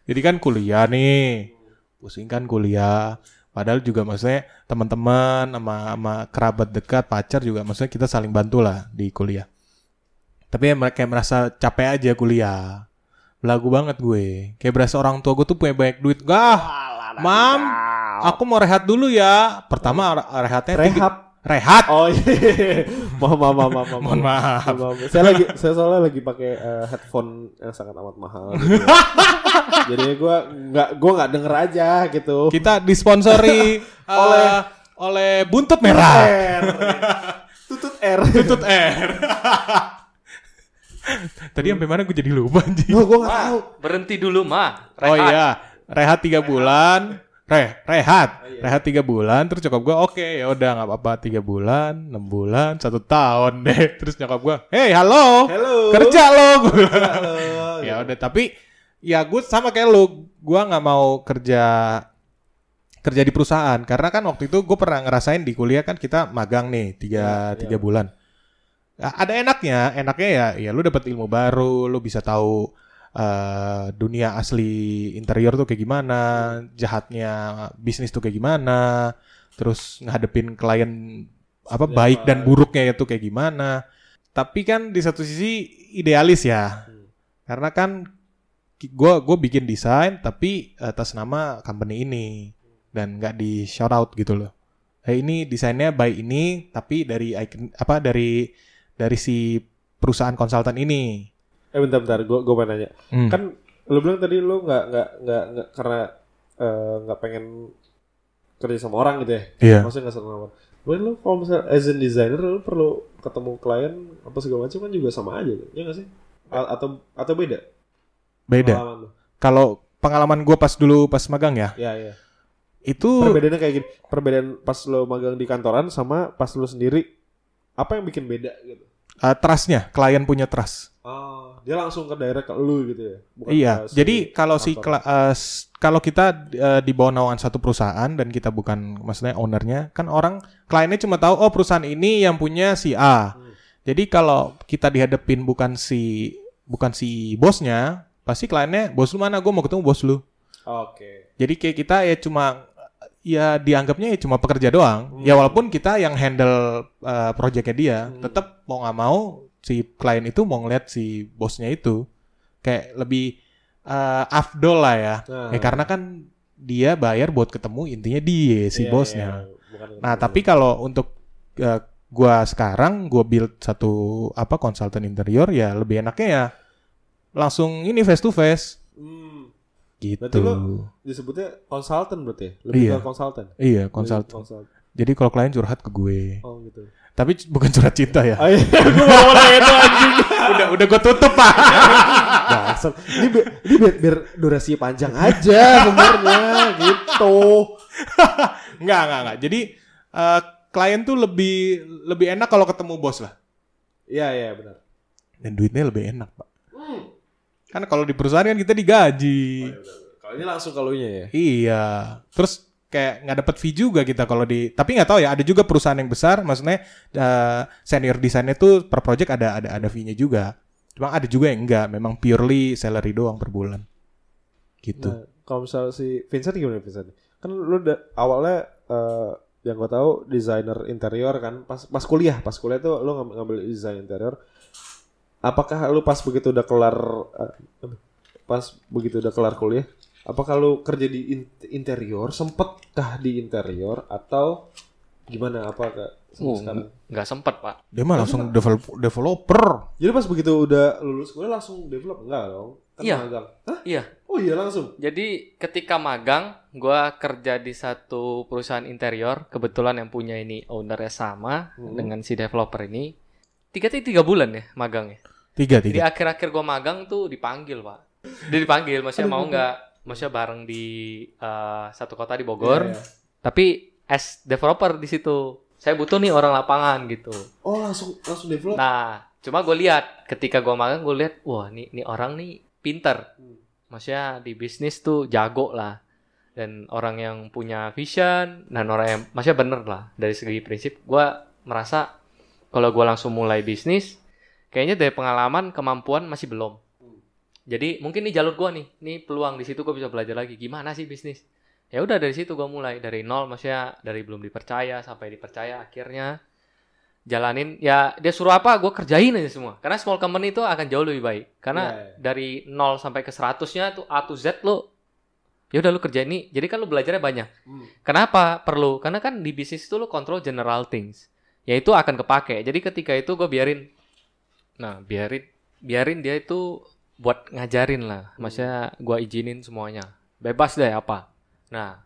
Jadi kan kuliah nih, pusing kan kuliah. Padahal juga maksudnya teman-teman sama sama kerabat dekat, pacar juga maksudnya kita saling bantu lah di kuliah. Tapi ya mereka kayak merasa capek aja kuliah. Belagu banget gue. Kayak berasa orang tua gue tuh punya banyak duit. Gah, mam, aku mau rehat dulu ya. Pertama re- rehatnya Rehab. Rehat. Oh iya. (laughs) Mohon maaf, maaf, maaf, maaf. Mohon maaf. Saya lagi saya soalnya lagi pakai eh, headphone yang sangat amat mahal. gitu. (laughs) Jadi gue nggak gue nggak denger aja gitu. Kita disponsori (laughs) eh, Oleh- oleh buntut merah. R. Tutut R. Tutut R. Tadi sampai mana gue jadi lupa anjing. Oh, gue nggak tahu. Berhenti dulu mah. Oh Rehat. iya, rehat tiga bulan. Re, rehat, Oh, iya. rehat tiga bulan. Terus nyokap gue, oke ya udah nggak apa-apa tiga bulan, enam bulan, satu tahun (laughs) deh. Terus nyokap gue, hey halo, Halo. kerja lo. Halo. ya udah, tapi ya gue sama kayak lu, gue nggak mau kerja kerja di perusahaan karena kan waktu itu gue pernah ngerasain di kuliah kan kita magang nih tiga Ya, tiga ya. bulan. Ada enaknya, enaknya ya, ya lu dapat ilmu baru, lu bisa tahu eh, dunia asli interior tuh kayak gimana, jahatnya bisnis tuh kayak gimana, terus ngadepin klien apa Ya, baik dan buruknya itu kayak gimana. Tapi kan di satu sisi idealis ya, Hmm. karena kan gue gue bikin desain tapi atas nama company ini dan nggak di shout out gitu loh. Eh ini desainnya by ini tapi dari icon apa dari dari si perusahaan konsultan ini. Eh bentar bentar, gue gue mau nanya. Hmm. Kan lu bilang tadi lu nggak nggak nggak nggak karena eh, nggak pengen kerja sama orang gitu ya? Iya. Maksudnya nggak sama orang. Mungkin lu kalau misalnya as a designer lu perlu ketemu klien apa segala macam kan juga sama aja, ya nggak sih? A- atau atau beda? Beda. Kalau pengalaman gue pas dulu pas magang ya, Ya ya. itu Perbedaannya kayak gini. Perbedaan pas lu magang di kantoran sama pas lu sendiri apa yang bikin beda gitu? uh, trustnya, klien punya trust. Oh, dia langsung ke direct ke lu gitu ya? Bukan Iya, si jadi kalau si kantor. eh, s- kalau kita eh, di bawah naungan satu perusahaan dan kita bukan maksudnya ownernya, kan orang kliennya cuma tahu oh perusahaan ini yang punya si A. Hmm. Jadi kalau kita dihadapin bukan si bukan si bosnya, pasti kliennya bos lu mana? Gue mau ketemu bos lu. Oke. Jadi kayak kita ya cuma ya dianggapnya ya cuma pekerja doang. Hmm. Ya walaupun kita yang handle uh, proyeknya dia, Hmm. tetap mau nggak mau si klien itu mau ngeliat si bosnya itu kayak lebih uh, afdol lah ya. Nah. Ya karena kan dia bayar buat ketemu intinya dia si Iya, bosnya. iya, bukan Nah, tapi kalau untuk uh, gua sekarang gua build satu apa konsultan interior ya lebih enaknya ya langsung ini face to face Hmm, gitu. Berarti lo- disebutnya konsultan berarti ya? Lebih Iya. ke konsultan. Iya, konsultan. Jadi kalau klien curhat ke gue. Oh gitu. Tapi bukan curhat cinta ya. Oh iya, (laughs) gue mau itu anjing. udah udah gue tutup, Pak. (laughs) Dasar. Ini, biar, ini biar, biar durasinya panjang aja sebenarnya gitu. (laughs) Enggak, enggak, enggak. Jadi eh, klien tuh lebih lebih enak kalau ketemu bos lah. Iya iya benar. Dan duitnya lebih enak, Pak. Kan kalau di perusahaan kan kita digaji. Kalau ini langsung kalunya ya. Iya. Terus kayak nggak dapat fee juga kita kalau di tapi nggak tahu ya ada juga perusahaan yang besar maksudnya eh, senior desainnya tuh per project ada ada ada fee-nya juga cuma ada juga yang enggak memang purely salary doang per bulan gitu Nah, kalau misalnya si Vincent gimana Vincent? Kan lu udah awalnya eh, yang gue tahu desainer interior kan pas pas kuliah pas kuliah tuh lu ngambil, ngambil desain interior. Apakah lu pas begitu udah kelar eh, pas begitu udah kelar kuliah, apakah lu kerja di in- interior sempetkah di interior atau gimana apa kak Oh, sekarang? nggak sempet pak. dia mah langsung develop- developer Jadi pas begitu udah lulus kuliah langsung develop enggak dong? Kan Iya. magang. Hah? Iya. Oh iya langsung. Jadi ketika magang, gua kerja di satu perusahaan interior. Kebetulan yang punya ini ownernya sama Hmm. dengan si developer ini. Tiga tiga bulan ya magangnya. tiga tiga akhir-akhir gua magang tuh dipanggil pak. Dia dipanggil, maksudnya mau nggak maksudnya bareng di eh, satu kota di Bogor. Iya, iya. Tapi as developer di situ, saya butuh nih orang lapangan gitu. Oh langsung langsung develop. Nah, cuma gue lihat ketika gue magang gue lihat, wah nih nih orang nih pinter. Hmm. Maksudnya di bisnis tuh jago lah. Dan orang yang punya vision dan orang yang maksudnya bener lah dari segi prinsip. Gue merasa kalau gue langsung mulai bisnis, kayaknya dari pengalaman kemampuan masih belum. Jadi mungkin nih jalur gue nih, nih peluang di situ gue bisa belajar lagi. Gimana sih bisnis. Ya udah dari situ gue mulai dari nol, maksudnya dari belum dipercaya sampai dipercaya akhirnya jalanin. Ya dia suruh apa? Gue kerjain aja semua. Karena small company itu akan jauh lebih baik. Karena Iya, iya. dari nol sampai ke 100 nya tuh A to Z lo ya udah lu kerjain ini jadi kan lu belajarnya banyak. Hmm. kenapa perlu? Karena kan di bisnis itu lu control general things. Ya itu akan kepake. Jadi ketika itu gue biarin nah biarin biarin dia itu buat ngajarin lah. Maksudnya gue izinin semuanya. Bebas deh apa? Nah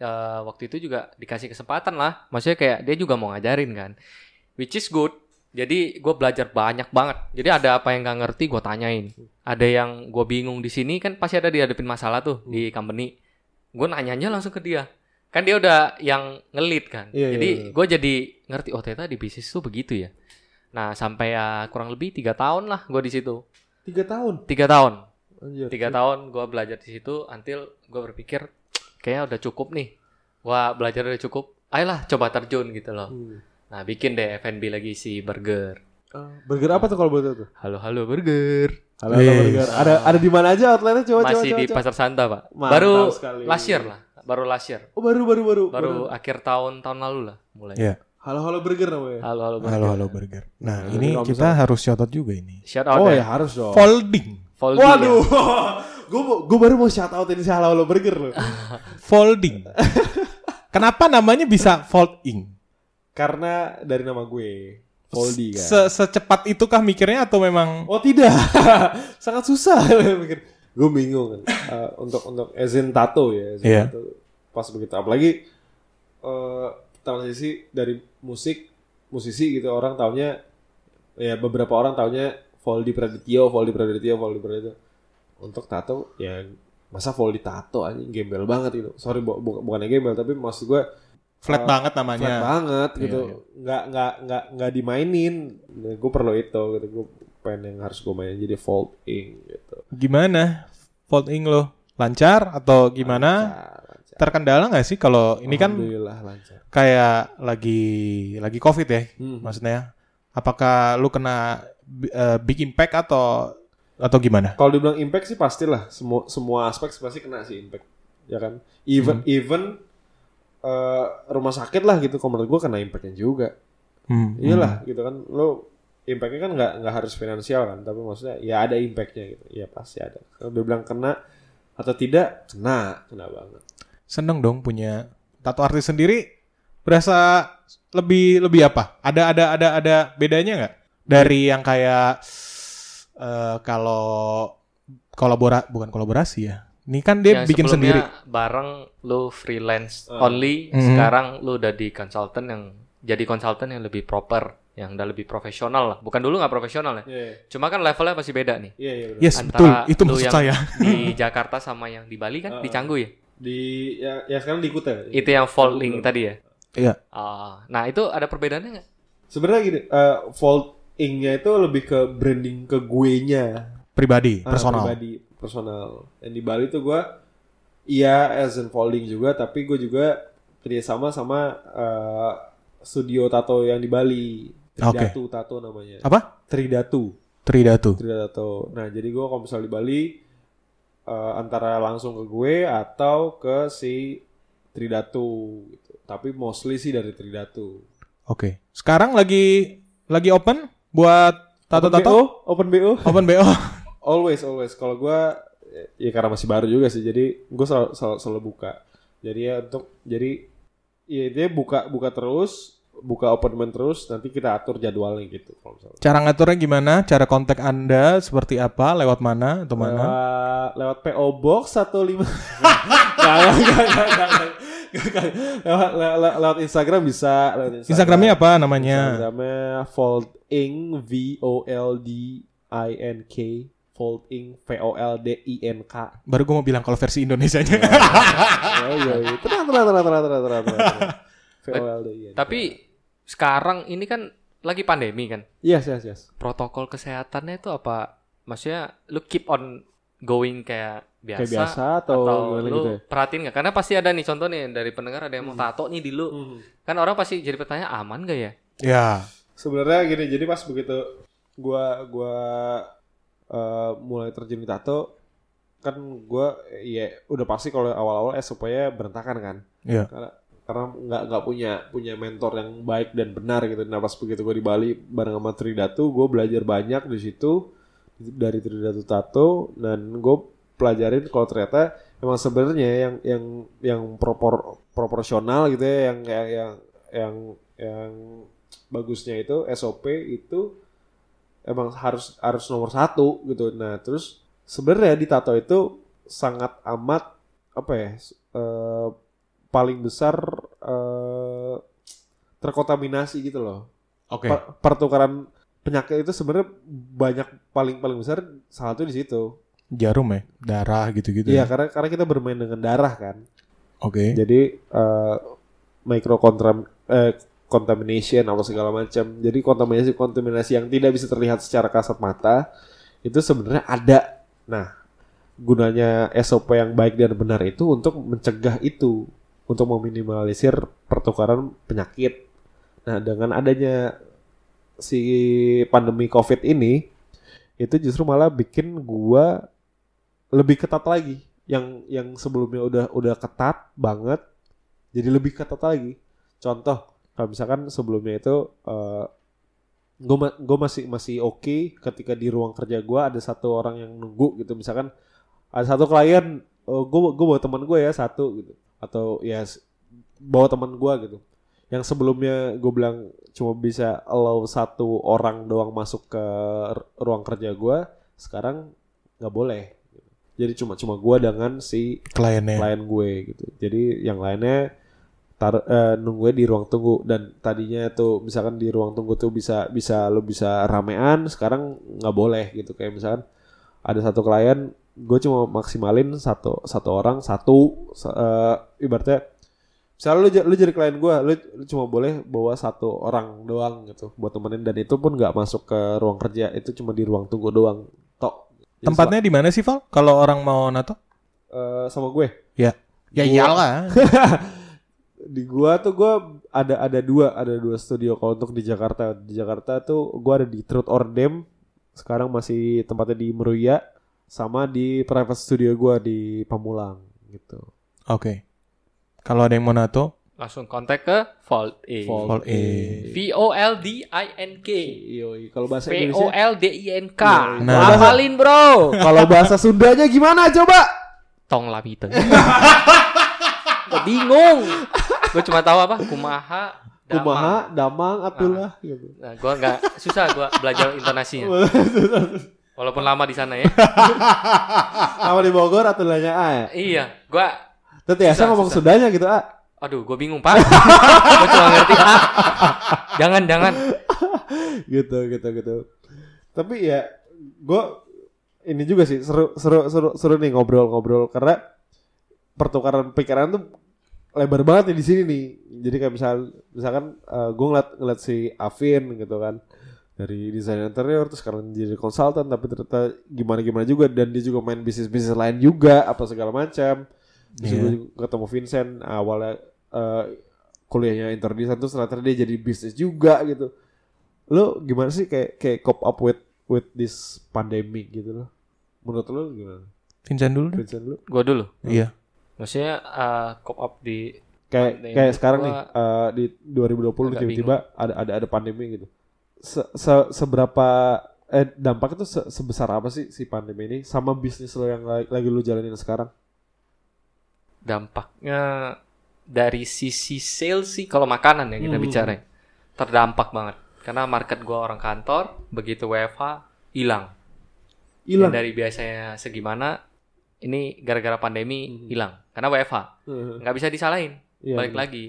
eh, waktu itu juga dikasih kesempatan lah. Maksudnya kayak dia juga mau ngajarin kan. Which is good. Jadi gue belajar banyak banget. Jadi ada apa yang nggak ngerti gue tanyain. Ada yang gue bingung di sini kan pasti ada dihadapin masalah tuh di company. Gue nanyanya langsung ke dia. Kan dia udah yang ngelit kan. Iya, jadi iya, iya. gue jadi ngerti oh ternyata di bisnis tuh begitu ya? Nah sampai ya kurang lebih tiga tahun lah gue di situ Tiga tahun. tiga tahun Anjir. tiga tahun gue belajar di situ until gue berpikir kayaknya udah cukup nih wah belajar udah cukup ayolah coba terjun gitu loh Hmm. nah bikin deh F&B lagi si burger Ah, burger apa tuh kalau tahu tuh? halo halo burger Halo, halo Yes. burger. Ada ada di mana aja outletnya coba coba masih coba. di coba. pasar Santa pak Mantap baru sekali. last year lah baru last year Oh baru baru baru. baru akhir tahun tahun lalu lah mulai Iya. Halo halo burger namanya. halo halo burger Halo halo burger. Nah, Nah, ini kita harus shout out juga ini. shout out Oh ya harus dong. Folding. Folding ya. (laughs) Waduh. gue gue baru mau shout out ini si halo halo burger loh. (laughs) Folding. Kenapa namanya bisa folding? Karena dari nama gue Foldy kan. Se- Secepat itukah mikirnya atau memang Oh tidak, (laughs) sangat susah mikir. Gue bingung kan. Eh, untuk untuk ezin tato ya, ezin Iya. tato. Pas begitu, apalagi eh transisi dari musik musisi gitu orang taunya ya beberapa orang taunya Foldy Pradityo, Foldy Pradityo, Foldy Pradityo. Untuk tato ya masa Foldy tato anjing gembel banget itu. Sorry bu bu- bukannya gembel tapi maksud gue flat Oh, banget flat namanya? banget Iya, gitu iya. nggak nggak nggak nggak dimainin gue perlu itu gitu gue pengen yang harus gue mainin jadi folding gitu Gimana folding lo? Lancar atau gimana? Lancar. Terkendala nggak sih kalau ini kan lancar. kayak lagi lagi covid ya? Hmm. Maksudnya, apakah lu kena eh, big impact atau atau gimana? kalau dibilang impact sih pastilah semua semua aspek pasti kena sih impact ya kan? Even Hmm. even eh, rumah sakit lah gitu kalau menurut gue kena impactnya juga. Hmm, iyalah gitu kan? Lo impactnya kan nggak nggak harus finansial kan? Tapi maksudnya ya ada impactnya gitu. Ya pasti ada. Kalau dia bilang kena atau tidak kena kena banget seneng dong punya tato artis sendiri berasa lebih lebih apa ada ada ada ada bedanya nggak dari yang kayak eh, kalau kolabora bukan kolaborasi ya ini kan dia Yang bikin sendiri bareng lu freelance Ah. only, Mhm. sekarang lu udah di konsultan yang jadi konsultan yang lebih proper, yang udah lebih profesional lah. Bukan dulu nggak profesional ya. Iya, iya. Cuma kan levelnya pasti beda nih. Iya, iya benar. yes Antara betul itu maksud yang- saya Di Jakarta sama yang di Bali kan, di Ah. Canggu ya. Di ya, ya sekarang di Kuta. Itu yang folding tadi ya. iya Ah, nah itu ada perbedaannya nggak? Sebenarnya gini, eh folding-nya itu lebih ke branding ke gue-nya. pribadi Ah, personal pribadi, personal. Dan di Bali tuh gue iya as in folding juga, tapi gue juga kerjasama sama eh, studio tato yang di Bali. Tridatu Tato namanya. apa Tridatu. Tridatu Tridatu. Nah, jadi gue kalau misalnya di Bali eh, antara langsung ke gue atau ke si Tridatu gitu. Tapi mostly sih dari Tridatu. oke sekarang lagi lagi open buat tato Open tato BO, open BO. open bo (laughs) Always, always. Kalau gue ya karena masih baru juga sih, jadi gue selalu, selalu, selalu buka. Jadi ya untuk jadi ya dia buka buka terus, buka appointment terus, nanti kita atur jadwalnya gitu kalau misalnya. cara ngaturnya gimana cara kontak anda seperti apa lewat mana atau mana Lewat, lewat PO Box 15 (laughs) Nggak, nggak, nggak, nggak, nggak, nggak. Nggak, lewat, lewat, lewat Instagram bisa lewat Instagram. Instagramnya apa namanya Instagramnya folding V O L D I N K Folding V O L D I N K. Baru gue mau bilang kalau versi Indonesianya. (laughs) Oh iya iya. Tenang tenang tenang tenang tenang tenang. tenang. (laughs) V O L D I N. Tapi sekarang ini kan lagi pandemi kan. Yes yes yes. Protokol kesehatannya itu apa? Maksudnya lu keep on going kayak biasa, Kayak biasa atau, gimana lu gitu ya? perhatiin nggak? Karena pasti ada nih contoh nih dari pendengar ada yang mau tato nih di lu. Hmm. Kan orang pasti jadi pertanyaan aman gak ya? ya. Sebenarnya gini, jadi pas begitu gua gua eh, mulai terjun di tato kan gua ya udah pasti kalau awal-awal SOP-nya berantakan kan. Iya. Karena karena nggak nggak punya punya mentor yang baik dan benar gitu. Nah pas begitu gue di Bali bareng sama Tridatu, gue belajar banyak di situ dari Tridatu Tato dan gue pelajarin kalau ternyata emang sebenarnya yang yang yang propor proporsional gitu ya yang yang yang yang, yang bagusnya itu SOP itu emang harus harus nomor satu gitu. Nah terus sebenarnya di tato itu sangat amat apa ya eh, paling besar eh, terkontaminasi gitu loh. Oke. Per- pertukaran penyakit itu sebenarnya banyak paling paling besar salah satu di situ. Jarum ya, darah gitu-gitu. Iya ya. karena karena kita bermain dengan darah kan. Oke. Jadi eh micro eh, contamination apa segala macam. Jadi kontaminasi kontaminasi yang tidak bisa terlihat secara kasat mata itu sebenarnya ada. Nah, gunanya SOP yang baik dan benar itu untuk mencegah itu, untuk meminimalisir pertukaran penyakit. Nah, dengan adanya si pandemi Covid ini itu justru malah bikin gua lebih ketat lagi. Yang yang sebelumnya udah udah ketat banget jadi lebih ketat lagi. Contoh, kalau misalkan sebelumnya itu gue gue masih masih oke ketika di ruang kerja gue ada satu orang yang nunggu gitu. Misalkan ada satu klien, gue gue bawa teman gue ya satu gitu, atau ya bawa teman gue gitu. Yang sebelumnya gue bilang cuma bisa allow satu orang doang masuk ke ruang kerja gue, sekarang nggak boleh. Jadi cuma cuma gue dengan si Kliennya. klien gue gitu. Jadi yang lainnya tar eh, nunggunya di ruang tunggu dan tadinya tuh misalkan di ruang tunggu tuh bisa bisa lo bisa ramean, sekarang nggak boleh gitu. Kayak misalkan ada satu klien, gue cuma maksimalin satu satu orang satu eh, ibaratnya misalnya lu, lu jadi klien gue, lu, lu cuma boleh bawa satu orang doang gitu buat temenin dan itu pun nggak masuk ke ruang kerja, itu cuma di ruang tunggu doang. Tok. Jadi Tempatnya di mana sih, Val? Kalau orang mau nato? eh, sama gue. Ya. Ya Gua- iyalah. (laughs) di gua tuh gua ada ada dua ada dua studio kalau untuk di Jakarta di Jakarta tuh gua ada di Truth or Dam sekarang masih tempatnya di Meruya sama di private studio gua di Pamulang gitu Oke. Kalau ada yang mau nato, Langsung kontak ke Vault A. Vault A. V O L D I N K. Yoi, kalau bahasa V O L D I N K. Nah. Hafalin, Bro. kalau bahasa Sundanya gimana coba Tong labite. (laughs) Gue bingung. Gue cuma tahu apa? Kumaha. Damang. kumaha damang atulah gitu Nah, gue nggak susah gue belajar intonasinya. (laughs) Walaupun lama di sana ya. (laughs) sama di Bogor atulahnya A ya iya, gue. Tapi ya Susah, ngomong susah. Sundanya gitu A Aduh, gue bingung pak. (laughs) gue cuma ngerti ah. Jangan, jangan. (laughs) gitu gitu gitu tapi ya gue ini juga sih seru seru seru seru nih ngobrol-ngobrol karena pertukaran pikiran tuh lebar banget nih di sini nih jadi kayak misal misalkan gue ngeliat ngeliat si Avin gitu kan dari desain interior terus sekarang jadi konsultan tapi ternyata gimana gimana juga dan dia juga main bisnis bisnis lain juga apa segala macam terus Iya. gue juga ketemu Vincent awalnya eh, kuliahnya interior design terus ternyata dia jadi bisnis juga gitu lo gimana sih kayak kayak cope up with with this pandemic gitu loh menurut lo gimana Vincent dulu deh. Vincent lu Gue dulu. Iya. Maksudnya uh, cop up di kayak kayak sekarang nih eh, di 2020 agak tiba-tiba ada ada ada pandemi gitu se, se- seberapa eh dampak itu se- sebesar apa sih si pandemi ini sama bisnis lo yang lagi, lagi lu jalanin sekarang? Dampaknya dari sisi sales sih kalau makanan ya kita Hmm. bicara terdampak banget. Karena market gua orang kantor begitu WFH hilang. Hilang? Dari biasanya segimana ini gara-gara pandemi Hmm. hilang. Karena WFH nggak bisa disalahin Iya, balik bener. lagi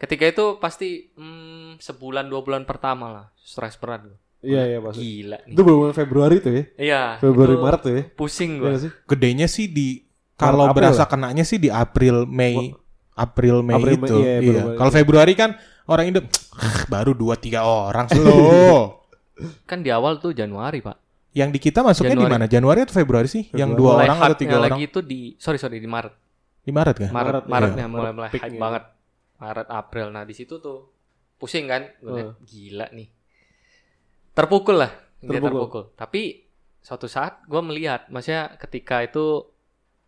ketika itu pasti hmm, sebulan dua bulan pertama lah stres berat gua. Iya iya pasti. Gila nih. Itu bulan Februari tuh ya. Iya. Februari itu Maret tuh ya. Pusing Iya gua. nggak sih? Gedenya sih di kalau berasa lah. kenanya sih di April Mei April Mei April, itu. iya, Iya. Kalau Februari kan orang Indo "Ah, baru 2 3 orang slow. (laughs) Kan di awal tuh Januari, Pak. Yang di kita masuknya di Januari. mana? Januari atau Februari sih? Yang Februari. dua mulai orang atau tiga orang? lagi itu di sorry sorry di Maret. Di Maret kan? Maret, Maret, Maretnya iya. mulai Maret mulai hype banget. Maret, April. Nah, di situ tuh pusing kan? Gue liat, gila nih. Terpukul lah, dia Terpukul. terpukul. Tapi suatu saat gue melihat, maksudnya ketika itu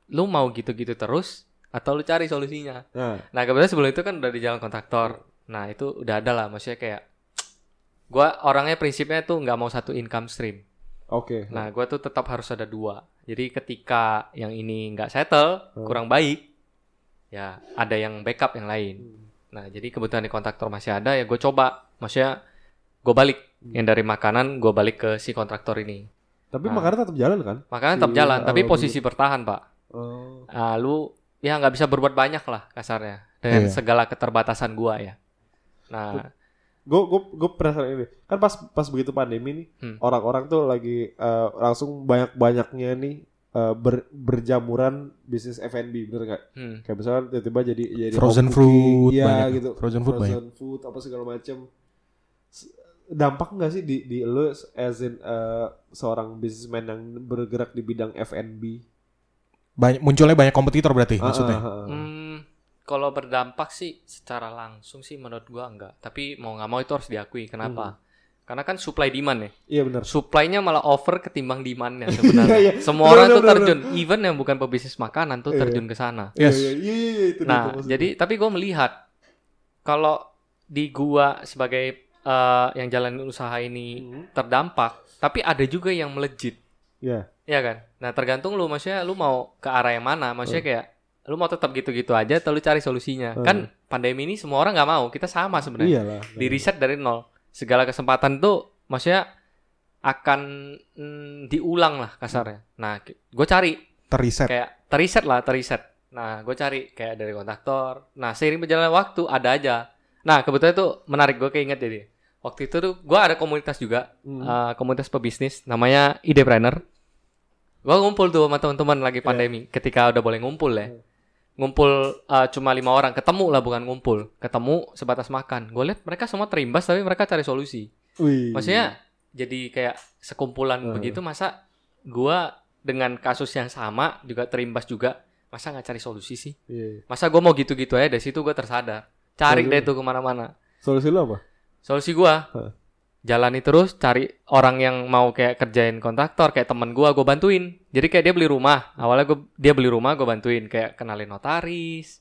lu mau gitu-gitu terus atau lu cari solusinya. Nah, Nah, kebetulan sebelum itu kan udah di jalan kontraktor. Nah, itu udah ada lah, maksudnya kayak gua orangnya prinsipnya tuh nggak mau satu income stream. oke. Nah, gua tuh tetap harus ada dua. Jadi ketika yang ini nggak settle, Hmm. kurang baik, ya ada yang backup yang lain. Hmm. Nah, jadi kebetulan di kontraktor masih ada, ya gue coba. Maksudnya gue balik Hmm. yang dari makanan, gue balik ke si kontraktor ini. Tapi Nah. makanan tetap jalan kan? Makanan Si tetap jalan, tapi posisi bertahan pak. Oh. Ah, lu ya nggak bisa berbuat banyak lah kasarnya dengan Iya. segala keterbatasan gua ya. Nah, Gue gue gue penasaran ini. Kan pas pas begitu pandemi nih, Hmm. orang-orang tuh lagi eh, langsung banyak-banyaknya nih eh, ber- berjamuran bisnis F&B, bener nggak? hmm, Kayak misalnya tiba-tiba jadi jadi Frozen cooking, fruit iya banyak. gitu. Frozen food banyak. food apa segala macam. Dampak nggak sih di di lu as in eh, seorang businessman yang bergerak di bidang F&B? Banyak munculnya banyak kompetitor berarti Ah, maksudnya. ah, ah, ah. hmm, kalau berdampak sih secara langsung sih menurut gua enggak. Tapi mau nggak mau itu harus diakui. Kenapa? Hmm. Karena kan supply demand ya. Iya benar. Supply-nya malah over ketimbang demand-nya (laughs) sebenarnya. Iya, iya. Semua Benar, orang tuh benar, terjun, even yang bukan pebisnis makanan tuh Iya. terjun ke sana. Yes. Iya, iya, iya, iya, itu Nah, itu jadi tapi gue melihat kalau di gua sebagai eh, yang jalanin usaha ini Hmm. terdampak, tapi ada juga yang melejit, Iya. ya kan? Nah tergantung lu, maksudnya lu mau ke arah yang mana, maksudnya kayak lu mau tetap gitu-gitu aja, atau lu cari solusinya. Hmm. Kan pandemi ini semua orang nggak mau, kita sama sebenarnya. Di riset dari nol, segala kesempatan tuh, maksudnya akan mm, diulang lah kasarnya. Nah, gue cari. Teriset. kayak teriset lah teriset. Nah gue cari kayak dari kontraktor nah seiring berjalannya waktu ada aja. Nah kebetulan itu menarik gue keinget jadi waktu itu tuh gue ada komunitas juga Hmm. eh, komunitas pebisnis namanya idepreneur. Gue ngumpul tuh sama teman-teman lagi pandemi ketika udah boleh ngumpul ya ngumpul eh, cuma lima orang ketemu lah bukan ngumpul ketemu sebatas makan gue lihat mereka semua terimbas tapi mereka cari solusi Wih. Maksudnya jadi kayak sekumpulan Hmm. begitu masa gua dengan kasus yang sama juga terimbas juga masa nggak cari solusi sih? Iya. Masa gua mau gitu-gitu aja dari situ gua tersadar. Cari Solusi. deh tuh ke mana-mana. Solusi lu apa? Solusi gua Hah. Jalani terus cari orang yang mau kayak kerjain kontraktor kayak temen gua gua bantuin. Jadi kayak dia beli rumah. Awalnya gua dia beli rumah gua bantuin kayak kenalin notaris.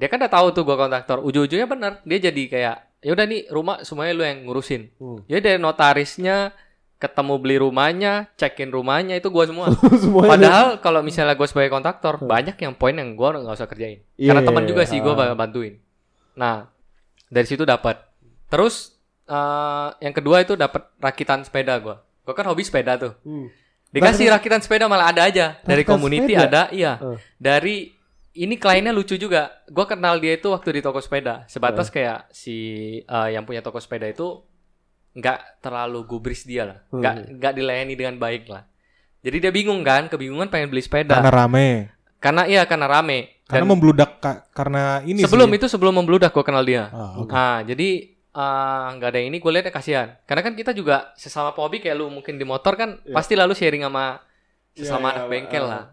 Dia kan udah tahu tuh gua kontraktor. Ujung-ujungnya bener dia jadi kayak ya udah nih rumah semuanya lu yang ngurusin. Hmm. Ya dari notarisnya ketemu beli rumahnya, cekin rumahnya itu gua semua. (laughs) Padahal kalau misalnya gue sebagai kontraktor banyak yang poin yang gua nggak usah kerjain. Iya, Karena iya, teman juga iya. sih gua Ah. bantuin. Nah dari situ dapat. Terus eh, yang kedua itu dapat rakitan sepeda gua. Gua kan hobi sepeda tuh. Hmm. Dikasih rakitan sepeda malah ada aja dari community sepeda? ada, iya. Ah. Dari ini kliennya lucu juga. Gua kenal dia itu waktu di toko sepeda. Sebatas kayak si eh, yang punya toko sepeda itu nggak terlalu gubris dia lah, nggak Hmm. nggak dilayani dengan baik lah. Jadi dia bingung kan, kebingungan pengen beli sepeda. Karena rame. Karena iya karena rame. Karena Dan membludak ka- karena ini sebelum sih. itu sebelum membludak gue kenal dia. Ah, oke. Ah jadi eh, nggak ada yang ini gue liatnya kasihan. Karena kan kita juga sesama pehobi kayak lu mungkin di motor kan Iya. pasti lalu sharing sama sesama iya, anak bengkel ah. lah.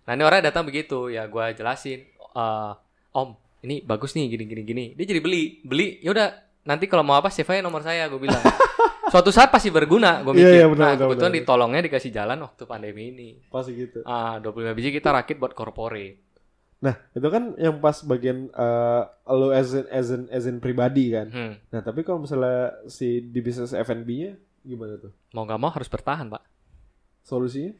Nah ini orang datang begitu ya gue jelasin. eh, Om ini bagus nih gini gini gini. Dia jadi beli beli. Yaudah nanti kalau mau apa save aja nomor saya gue bilang. (laughs) Suatu saat pasti berguna gue Iya, mikir. iya, benar, nah benar, kebetulan benar. ditolongnya dikasih jalan waktu pandemi ini. Pasti gitu. Ah 25 biji kita rakit buat corporate. Nah, itu kan yang pas bagian eh, lu as in, as in, as in pribadi kan. Hmm. Nah, tapi kalau misalnya si di bisnis F&B-nya gimana tuh? Mau nggak mau harus bertahan pak. Solusinya?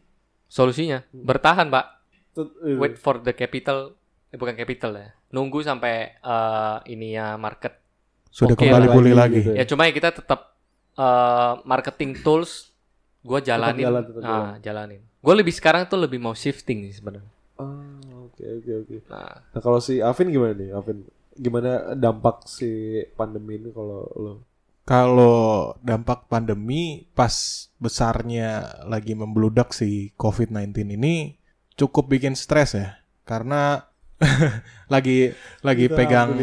Solusinya bertahan pak. Tut- Wait for the capital, eh, bukan capital ya. Nunggu sampai eh ini ya market. Sudah Oke kembali pulih Lagi lagi. gitu Ya cuma ya kita tetap eh, marketing tools. Gue jalanin, jalan, tetap ah jalanin. Gue lebih sekarang tuh lebih mau shifting sih sebenarnya. Ah, oke oke oke. Nah, Nah, kalau si Avin gimana nih? Avin gimana dampak si pandemi ini kalau lo? Kalau dampak pandemi pas besarnya lagi membludak si COVID-19 ini cukup bikin stres ya. Karena (laughs) lagi lagi Itu pegang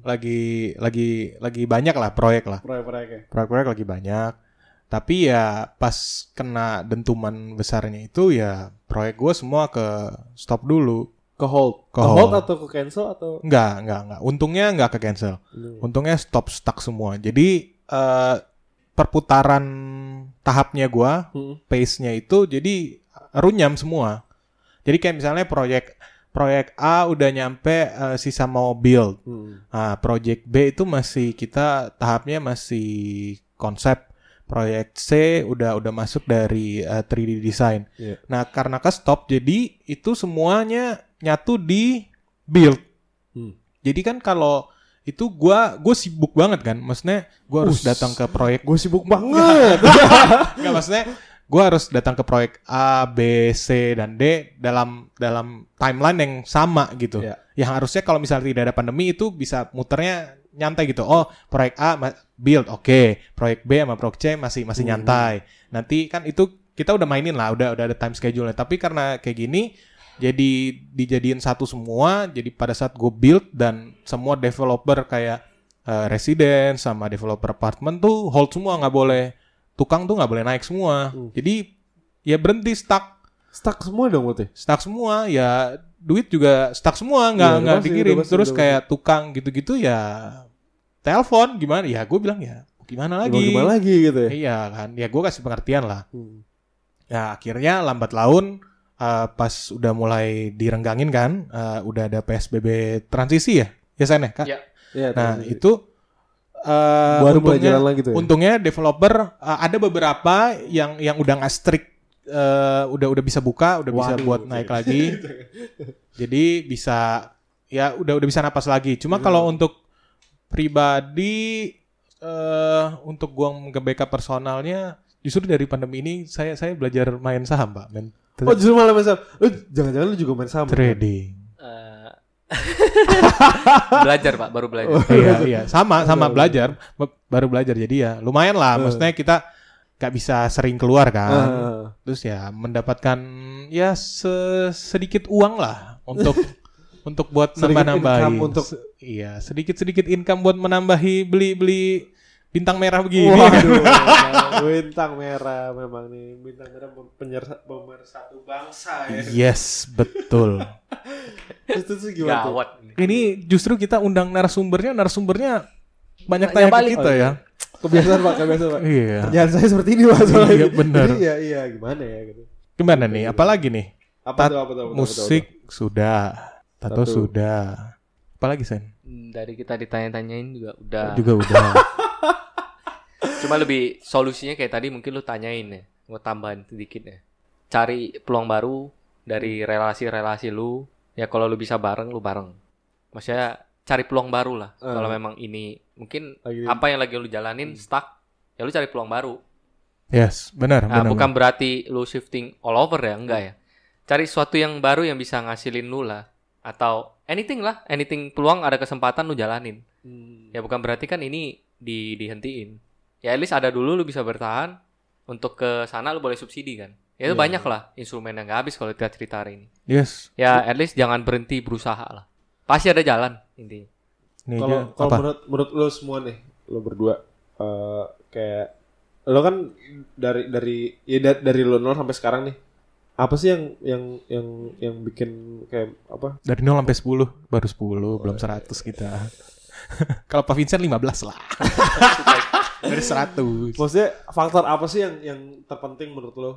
lagi lagi lagi banyak lah proyek lah. Proyek-proyeknya. Proyek-proyek lagi banyak. Tapi ya pas kena dentuman besarnya itu ya proyek gue semua ke stop dulu. Ke hold. Ke Ke hold hold. atau ke cancel atau Enggak, enggak, enggak. Untungnya enggak ke cancel. Untungnya stop stuck semua. Jadi eh, perputaran tahapnya gua, Hmm. pace-nya itu jadi runyam semua. Jadi kayak misalnya proyek proyek A udah nyampe eh, sisa mau build. Hmm. Nah, proyek B itu masih kita tahapnya masih konsep. Proyek C udah udah masuk dari eh, 3D design. Iya. Nah, karena ke stop jadi itu semuanya nyatu di build. Hmm. Jadi kan kalau itu gua gue sibuk banget kan. Maksudnya gua harus Us. datang ke proyek Gue sibuk banget. Enggak (laughs) maksudnya gue harus datang ke proyek A, B, C dan D dalam dalam timeline yang sama gitu. Iya. Yang harusnya kalau misalnya tidak ada pandemi itu bisa muternya nyantai gitu. Oh, proyek A build, oke. Proyek B sama proyek C masih masih Hmm. nyantai. Nanti kan itu kita udah mainin lah, udah udah ada time schedule-nya. Tapi karena kayak gini jadi dijadiin satu semua. Jadi pada saat gue build dan semua developer kayak eh, resident sama developer apartemen tuh hold semua nggak boleh tukang tuh nggak boleh naik semua. Hmm. Jadi ya berhenti stuck Stuck semua dong berarti. stuck semua ya duit juga stuck semua nggak Iya, nggak dikirim udah pasti, terus udah kayak tukang gitu-gitu ya telepon gimana ya gue bilang ya gimana lagi gimana lagi gitu ya? iya kan ya gue kasih pengertian lah Hmm. ya akhirnya lambat laun eh, pas udah mulai direnggangin kan eh, udah ada psbb transisi ya ya Sen ya kak Ya. Iya, nah transisi. itu eh, baru mulai untungnya- jalan lagi tuh ya. Untungnya developer uh, ada beberapa yang yang udah nggak strict uh, udah udah bisa buka, udah bisa Waduh, buat oke. naik lagi. (laughs) Jadi bisa ya udah udah bisa napas lagi. Cuma Hmm. kalau untuk pribadi eh untuk gua nge-backup personalnya justru dari pandemi ini saya saya belajar main saham, Pak. Main Oh justru malah main saham. Lu jangan-jangan lu juga main saham. trading. Eh, (laughs) belajar pak, baru belajar. Oh. iya, iya, sama sama belajar, Ba- baru belajar. Jadi ya lumayan lah. Eh. Maksudnya kita nggak bisa sering keluar kan. Terus ya mendapatkan ya se- sedikit uang lah untuk (laughs) untuk buat Sedikit nambah-nambahi. income untuk- iya, sedikit-sedikit income buat menambahi beli-beli bintang merah begini. (laughs) Waduh, bintang merah memang nih bintang merah penyersa pemersatu bangsa ya. yes, betul. (laughs) Itu tuh gimana tuh? Gawat. Ini justru kita undang narasumbernya, narasumbernya banyak tanya ke kita ya. Kebiasaan pak, kebiasaan pak. Iya. Kerjaan saya seperti ini pak. soalnya. Iya. Jadi, Iya iya gimana ya gitu. Gimana nih? Apalagi nih? Apa tuh apa tuh? apa tuh, Musik sudah, tato Tato. sudah. Apalagi Sen? Hmm, Dari kita ditanya-tanyain juga udah. Juga udah. (laughs) Cuma lebih solusinya kayak tadi mungkin lu tanyain ya. Mau tambahin sedikit ya. Cari peluang baru dari relasi-relasi lu. Ya kalau lu bisa bareng, lu bareng. Maksudnya cari peluang baru lah. Eh. Kalau memang ini mungkin Lagi apa yang lagi lu jalanin stuck, ya lu cari peluang baru. yes, benar, Nah, benar. bukan berarti lu shifting all over ya, enggak ya. Cari sesuatu yang baru yang bisa ngasilin lu lah atau anything lah, anything peluang ada kesempatan lu jalanin. Hmm. Ya bukan berarti kan ini di dihentiin. Ya at least ada dulu lu bisa bertahan untuk ke sana lu boleh subsidi kan. Ya itu Iya. banyak lah instrumen yang gak habis kalau kita cerita hari ini. Yes. Ya at least jangan berhenti berusaha lah. Pasti ada jalan intinya. Kalau kalau menurut menurut lo semua nih, lo berdua eh, kayak lo kan dari dari ya da- dari lo nol sampai sekarang nih. Apa sih yang yang yang yang bikin kayak apa? Dari 0 sampai 10 baru 10, belum 100 kita. (laughs) Kalau Pak Vincent 15 lah. (laughs) Dari 100. Maksudnya faktor apa sih yang yang terpenting menurut lo?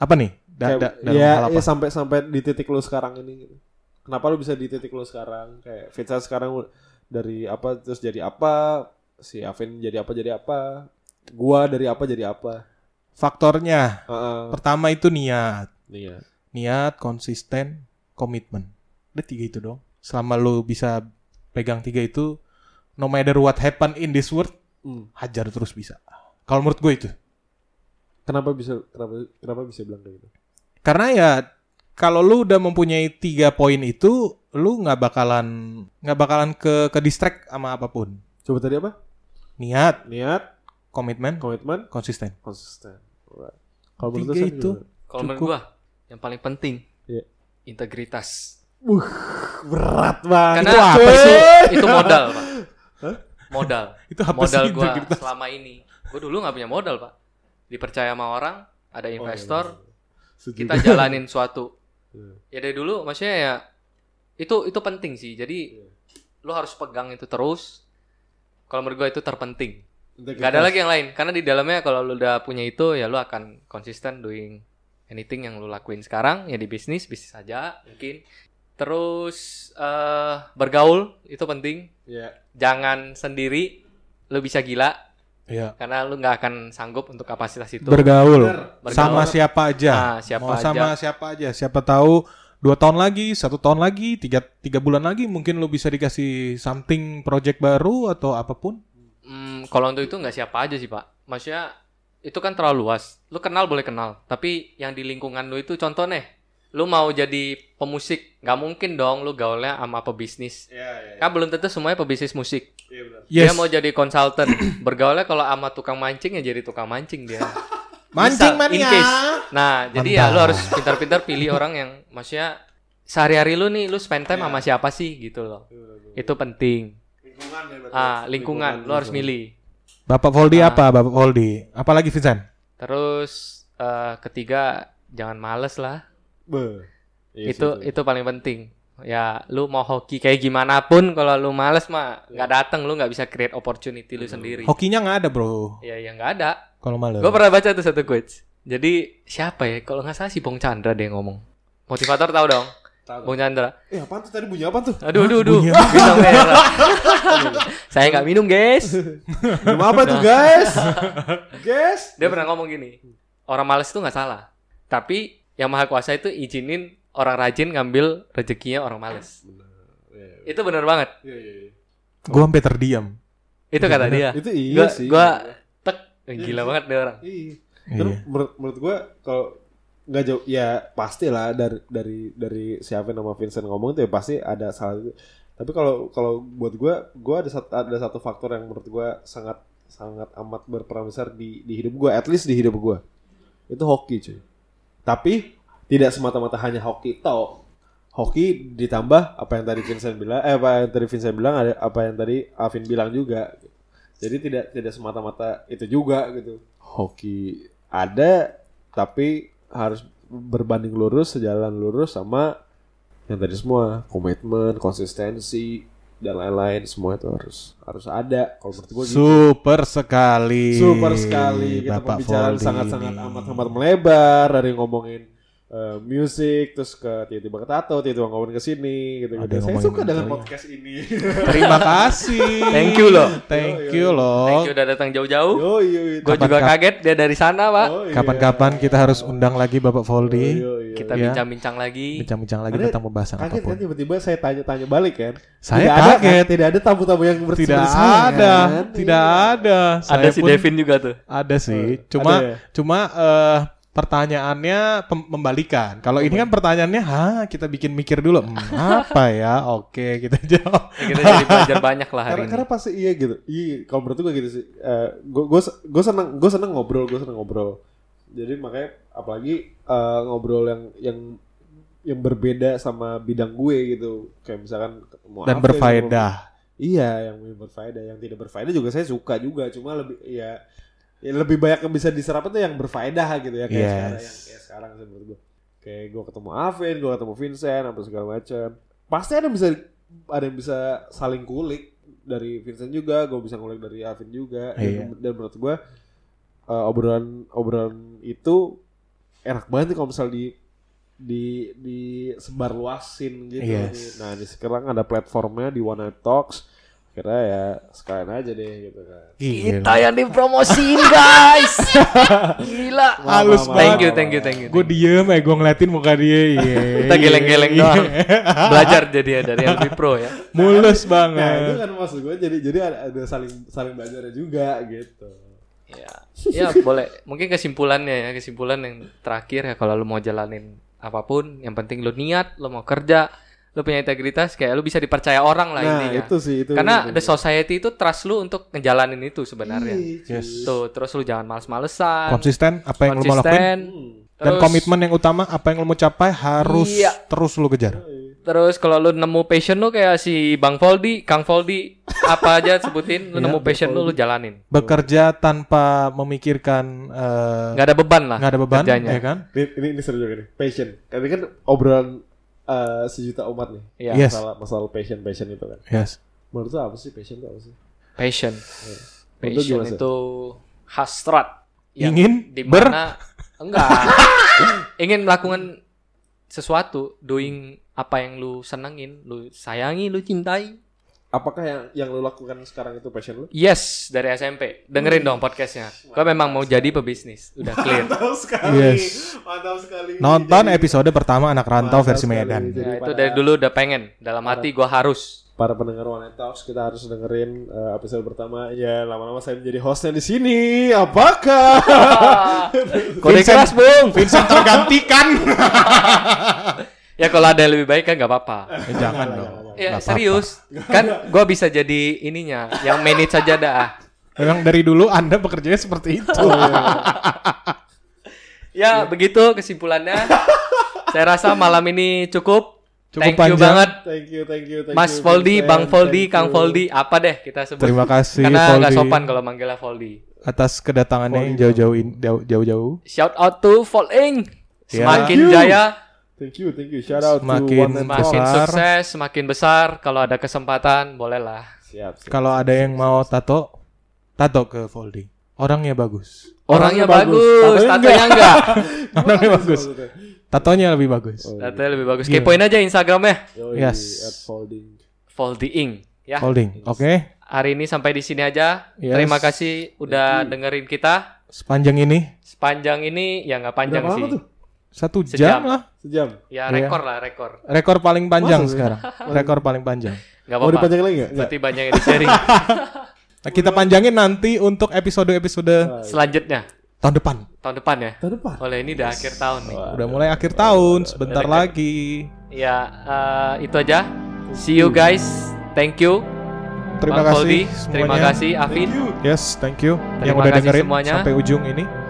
Apa nih? Da, Kayak, da, dalam ya, hal apa? ya sampai sampai di titik lo sekarang ini gitu. Kenapa lo bisa di titik lo sekarang? Kayak Fitza sekarang dari apa terus jadi apa? Si Avin jadi apa jadi apa? Gua dari apa jadi apa? Faktornya Heeh. pertama itu niat. Iya. Niat, konsisten, komitmen. Udah tiga itu dong. Selama lu bisa pegang tiga itu no matter what happen in this world, Hmm. hajar terus bisa. Kalau menurut gue itu. Kenapa bisa kenapa kenapa bisa bilang kayak gitu? Karena ya kalau lu udah mempunyai tiga poin itu, lu nggak bakalan nggak bakalan ke ke distract sama apa pun. Coba tadi apa? Niat, Niat, komitmen, komitmen, konsisten. konsisten. Kalau menurut itu. gimana? Kalau menurut Cukup. gua yang paling penting Iya. integritas. Wuh, berat banget. Karena Itu apa itu, sih? itu modal, Pak. Modal. (laughs) Itu apa modal integritas? selama ini. Gua dulu nggak punya modal, Pak. Dipercaya sama orang, ada Oh, iya, investor, bener. Setuju. kita jalanin (laughs) suatu. Iya. Ya dari dulu maksudnya ya itu itu penting sih. Jadi Iya. lu harus pegang itu terus. Kalau menurut gua itu terpenting. Gak ada lagi yang lain karena di dalamnya kalau lu udah punya itu ya lu akan konsisten doing anything yang lu lakuin sekarang ya di bisnis bisnis aja mungkin terus eh bergaul itu penting Iya. jangan sendiri lu bisa gila Iya. karena lu nggak akan sanggup untuk kapasitas itu Bergaul. Bener. Sama Bergaul. siapa aja. Ah, siapa Mau aja. sama siapa aja. Siapa tahu dua tahun lagi, satu tahun lagi, tiga tiga bulan lagi mungkin lu bisa dikasih something project baru atau apa pun. Hmm, kalau untuk itu nggak siapa aja sih pak maksudnya itu kan terlalu luas lu kenal boleh kenal tapi yang di lingkungan lu itu contoh nih lu mau jadi pemusik nggak mungkin dong lu gaulnya sama pebisnis Iya, iya. kan belum tentu semuanya pebisnis musik Iya benar. Yes. dia mau jadi konsultan (coughs) bergaulnya kalau sama tukang mancing ya jadi tukang mancing dia (laughs) Mancing mania. nah jadi ya Mantap. lu harus pintar-pintar pilih orang yang maksudnya sehari-hari lu nih lu spend time Iya. sama siapa sih gitu loh itu penting Lingkungan ya berarti. ah lingkungan lu harus milih Bapak Voldi Ah. apa? Bapak Voldi. Apalagi Vincent? Terus eh, ketiga jangan males lah. Be. Iya itu sih, itu paling penting. Ya lu mau hoki kayak gimana pun kalau lu males mah Iya. nggak datang lu nggak bisa create opportunity lu sendiri. Hokinya nggak ada bro. Ya ya nggak ada. Kalau malam. Gue pernah baca tuh satu quotes. Jadi siapa ya? Kalau nggak salah si Bong Chandra deh yang ngomong. Motivator tahu dong. Tahu. Bong Chandra. Eh apaan tuh tadi bunyi apa tuh? Aduh aduh aduh. bunyi Bintang merah. (laughs) Saya nggak minum guys. (laughs) Bunyi apa tuh guys? (laughs) guys? Dia pernah ngomong gini, orang males itu nggak salah, tapi yang maha kuasa itu izinin orang rajin ngambil rezekinya orang males. Iya, Itu bener banget. iya, iya, iya. Gue sampai terdiam. Itu kata dia. Itu iya Gua- sih. Gua tek, Eh, gila banget dia orang. Iya. Iya. Terus menurut, menurut gua kalau nggak jauh ya pasti lah dari dari dari si Alvin sama Vincent ngomong tuh ya pasti ada salah itu. Tapi kalau kalau buat gua gua ada satu ada satu faktor yang menurut gua sangat sangat amat berperan besar di di hidup gua, at least di hidup gua. Itu hoki, cuy. Tapi tidak semata-mata hanya hoki toh. Hoki ditambah apa yang tadi Vincent bilang, eh apa yang tadi Vincent bilang ada apa yang tadi Alvin bilang juga. Jadi tidak tidak semata-mata itu juga gitu. Hoki ada tapi harus berbanding lurus sejalan lurus sama yang tadi semua komitmen, konsistensi dan lain-lain semua itu harus harus ada. Kalau menurut gua gitu. Super sekali. Super sekali kita Bapak pembicaraan sangat-sangat ini. amat amat melebar dari ngomongin eh, musik terus ke tiba-tiba ke tato tiba-tiba ngomongin ke sini gitu Ada gitu. yang Saya suka dengan mental, podcast ini. Terima kasih. Thank you loh. Thank Yo, you yo. loh. Thank you udah datang jauh-jauh. Gue juga kaget dia dari sana, Pak. Oh, iya. Kapan-kapan kita harus undang lagi Bapak yo. Kita Iya. bincang-bincang lagi. Bincang-bincang lagi Ada- tentang pembahasan kaget apa pun. kan tiba-tiba saya tanya-tanya balik kan. Saya tidak ada, kaget. kan? tidak ada tamu-tamu yang bersih Tidak ada, tidak ada. Ada si pun- Devin juga tuh. Ada sih. Oh, Cuma ada ya? cuma eh, pertanyaannya membalikan. Kalau ini kan pertanyaannya, "Hah, kita bikin mikir dulu." (laughs) Hmm, apa ya? Oke, kita (laughs) jawab. Ya, kita jadi belajar banyak lah hari Karena, ini. karena pasti iya gitu. Iya, kalau menurut gue gitu sih. gue gue gue seneng gue seneng ngobrol, gue seneng ngobrol. Jadi makanya apalagi eh, ngobrol yang yang yang berbeda sama bidang gue gitu. Kayak misalkan ketemu Dan berfaedah. Iya, yang berfaedah, yang tidak berfaedah juga saya suka juga. Cuma lebih ya, ya lebih banyak yang bisa diserap itu yang berfaedah gitu ya kayak Yes. sekarang yang kayak sekarang sih menurut gue. Kayak gue ketemu Alvin, gue ketemu Vincent, apa segala macam. Pasti ada yang bisa ada yang bisa saling kulik dari Vincent juga, gue bisa ngulik dari Alvin juga. Dan, Iya. dan menurut gue eh, obrolan obrolan itu enak banget kalau misal di di di sebar luasin gitu. Yes. Nah, di sekarang ada platformnya di One Night Talks. Kira ya sekalian aja deh gitu kan. Gila. yang dipromosiin, guys. Gila. (laughs) Halus Maaf, Thank banget. you, thank you, thank you. Gue diem ya, gue ngeliatin muka dia. Iya. (laughs) Kita geleng-geleng iya. doang. Belajar jadi ya dari LB Pro ya. (laughs) Mulus Nah, itu banget. kan maksud gue jadi jadi ada, ada saling saling belajarnya juga gitu. Ya, ya boleh. Mungkin kesimpulannya ya, kesimpulan yang terakhir ya kalau lu mau jalanin apa pun, yang penting lu niat, lu mau kerja, lu punya integritas kayak lu bisa dipercaya orang lah Nah, intinya. itu sih itu. Karena itu. the society itu trust lu untuk ngejalanin itu sebenarnya. Ih, Yes. Tuh, terus lu jangan males-malesan. Konsisten apa yang lu mau lakuin konsisten. Hmm. dan Terus- komitmen yang utama apa yang lu mau capai harus Iya. terus lu kejar. Terus kalau lu nemu passion lu kayak si Bang Foldi, Kang Foldi, apa aja sebutin, lu Iya, nemu passion lu, lu jalanin. Bekerja tanpa memikirkan eh, Nggak ada beban lah. nggak ada beban, kerjanya. ya kan? Ini, ini, ini seru juga nih. Passion. Ini kan obrolan eh, sejuta umat nih. Iya. Yes. Masalah masalah passion passion itu kan. Yes. Menurut apa sih passion itu apa sih? Passion. Lu Passion sih? itu hasrat. yang Ingin di mana (laughs) enggak ingin melakukan sesuatu, doing apa yang lu senengin, lu sayangi, lu cintai. Apakah yang yang lu lakukan sekarang itu passion lu? Yes, dari SMP. Dengerin dong podcastnya. Gue memang mau jadi pebisnis. Udah (laughs) clear. Mantap sekali. Yes. Mantap sekali. Nonton Jadi, episode pertama anak rantau versi sekali. Medan. Jadi Ya, itu dari dulu udah pengen. Dalam hati gue harus. para pendengar One Night Talks kita harus dengerin eh, episode pertama ya lama-lama saya menjadi hostnya di sini apakah (laughs) Kode Vincent- keras, Bung. Vincent tergantikan. (laughs) Ya kalau ada yang lebih baik kan nggak apa-apa. (laughs) Eh, jangan dong. Ya Nggak serius. Kan gue bisa jadi ininya. Yang manage saja dah. Memang dari dulu Anda bekerjanya seperti itu. (laughs) Ya begitu kesimpulannya. Saya rasa malam ini cukup. Cukup Thank you panjang. banget. thank you thank you thank Mas you, Foldi. Bang Foldi, Kang you. Foldi, apa deh kita sebut? Terima kasih Karena nggak Foldi sopan kalau manggilnya Foldi. atas kedatangannya yang jauh-jauh jauh-jauh. Shout out to Folding. Ya. Semakin you. jaya, thank you thank you shout out Semakin to One semakin. Besar. sukses, semakin besar. Kalau ada kesempatan, bolehlah. siap, siap. Kalau ada yang mau tato, tato ke Foldi. Orangnya bagus. Orangnya, Orangnya bagus, bagus, tatonya enggak. (laughs) Orangnya bagus. Tatonya lebih bagus. Oh, Tatonya lebih bagus. Iya. Kepoin aja Instagramnya. Yoi, Yes. at folding Foldying. Ya. Holding. Oke. Hari ini sampai di sini aja. Yes. Terima kasih udah dengerin kita. Sepanjang ini Sepanjang ini ya nggak panjang Berapa sih. tuh? Satu Sejam. jam lah. sejam Ya Iya. rekor lah rekor. Rekor paling panjang Masa sih? sekarang. Rekor paling panjang. Nggak mau apa-apa. dipanjangin lagi nggak? Nggak. Berarti banyak yang di sharing. (laughs) Nah, kita panjangin nanti untuk episode-episode Selanjutnya tahun depan. tahun depan ya. tahun depan Oleh ini udah akhir tahun nih. Udah mulai akhir tahun, sebentar Udah lagi. Ya eh, itu aja. See you guys. Thank you. Terima Bang kasih. Terima kasih Afin. Yes, thank you yang Terima udah kasih dengerin semuanya. sampai ujung ini.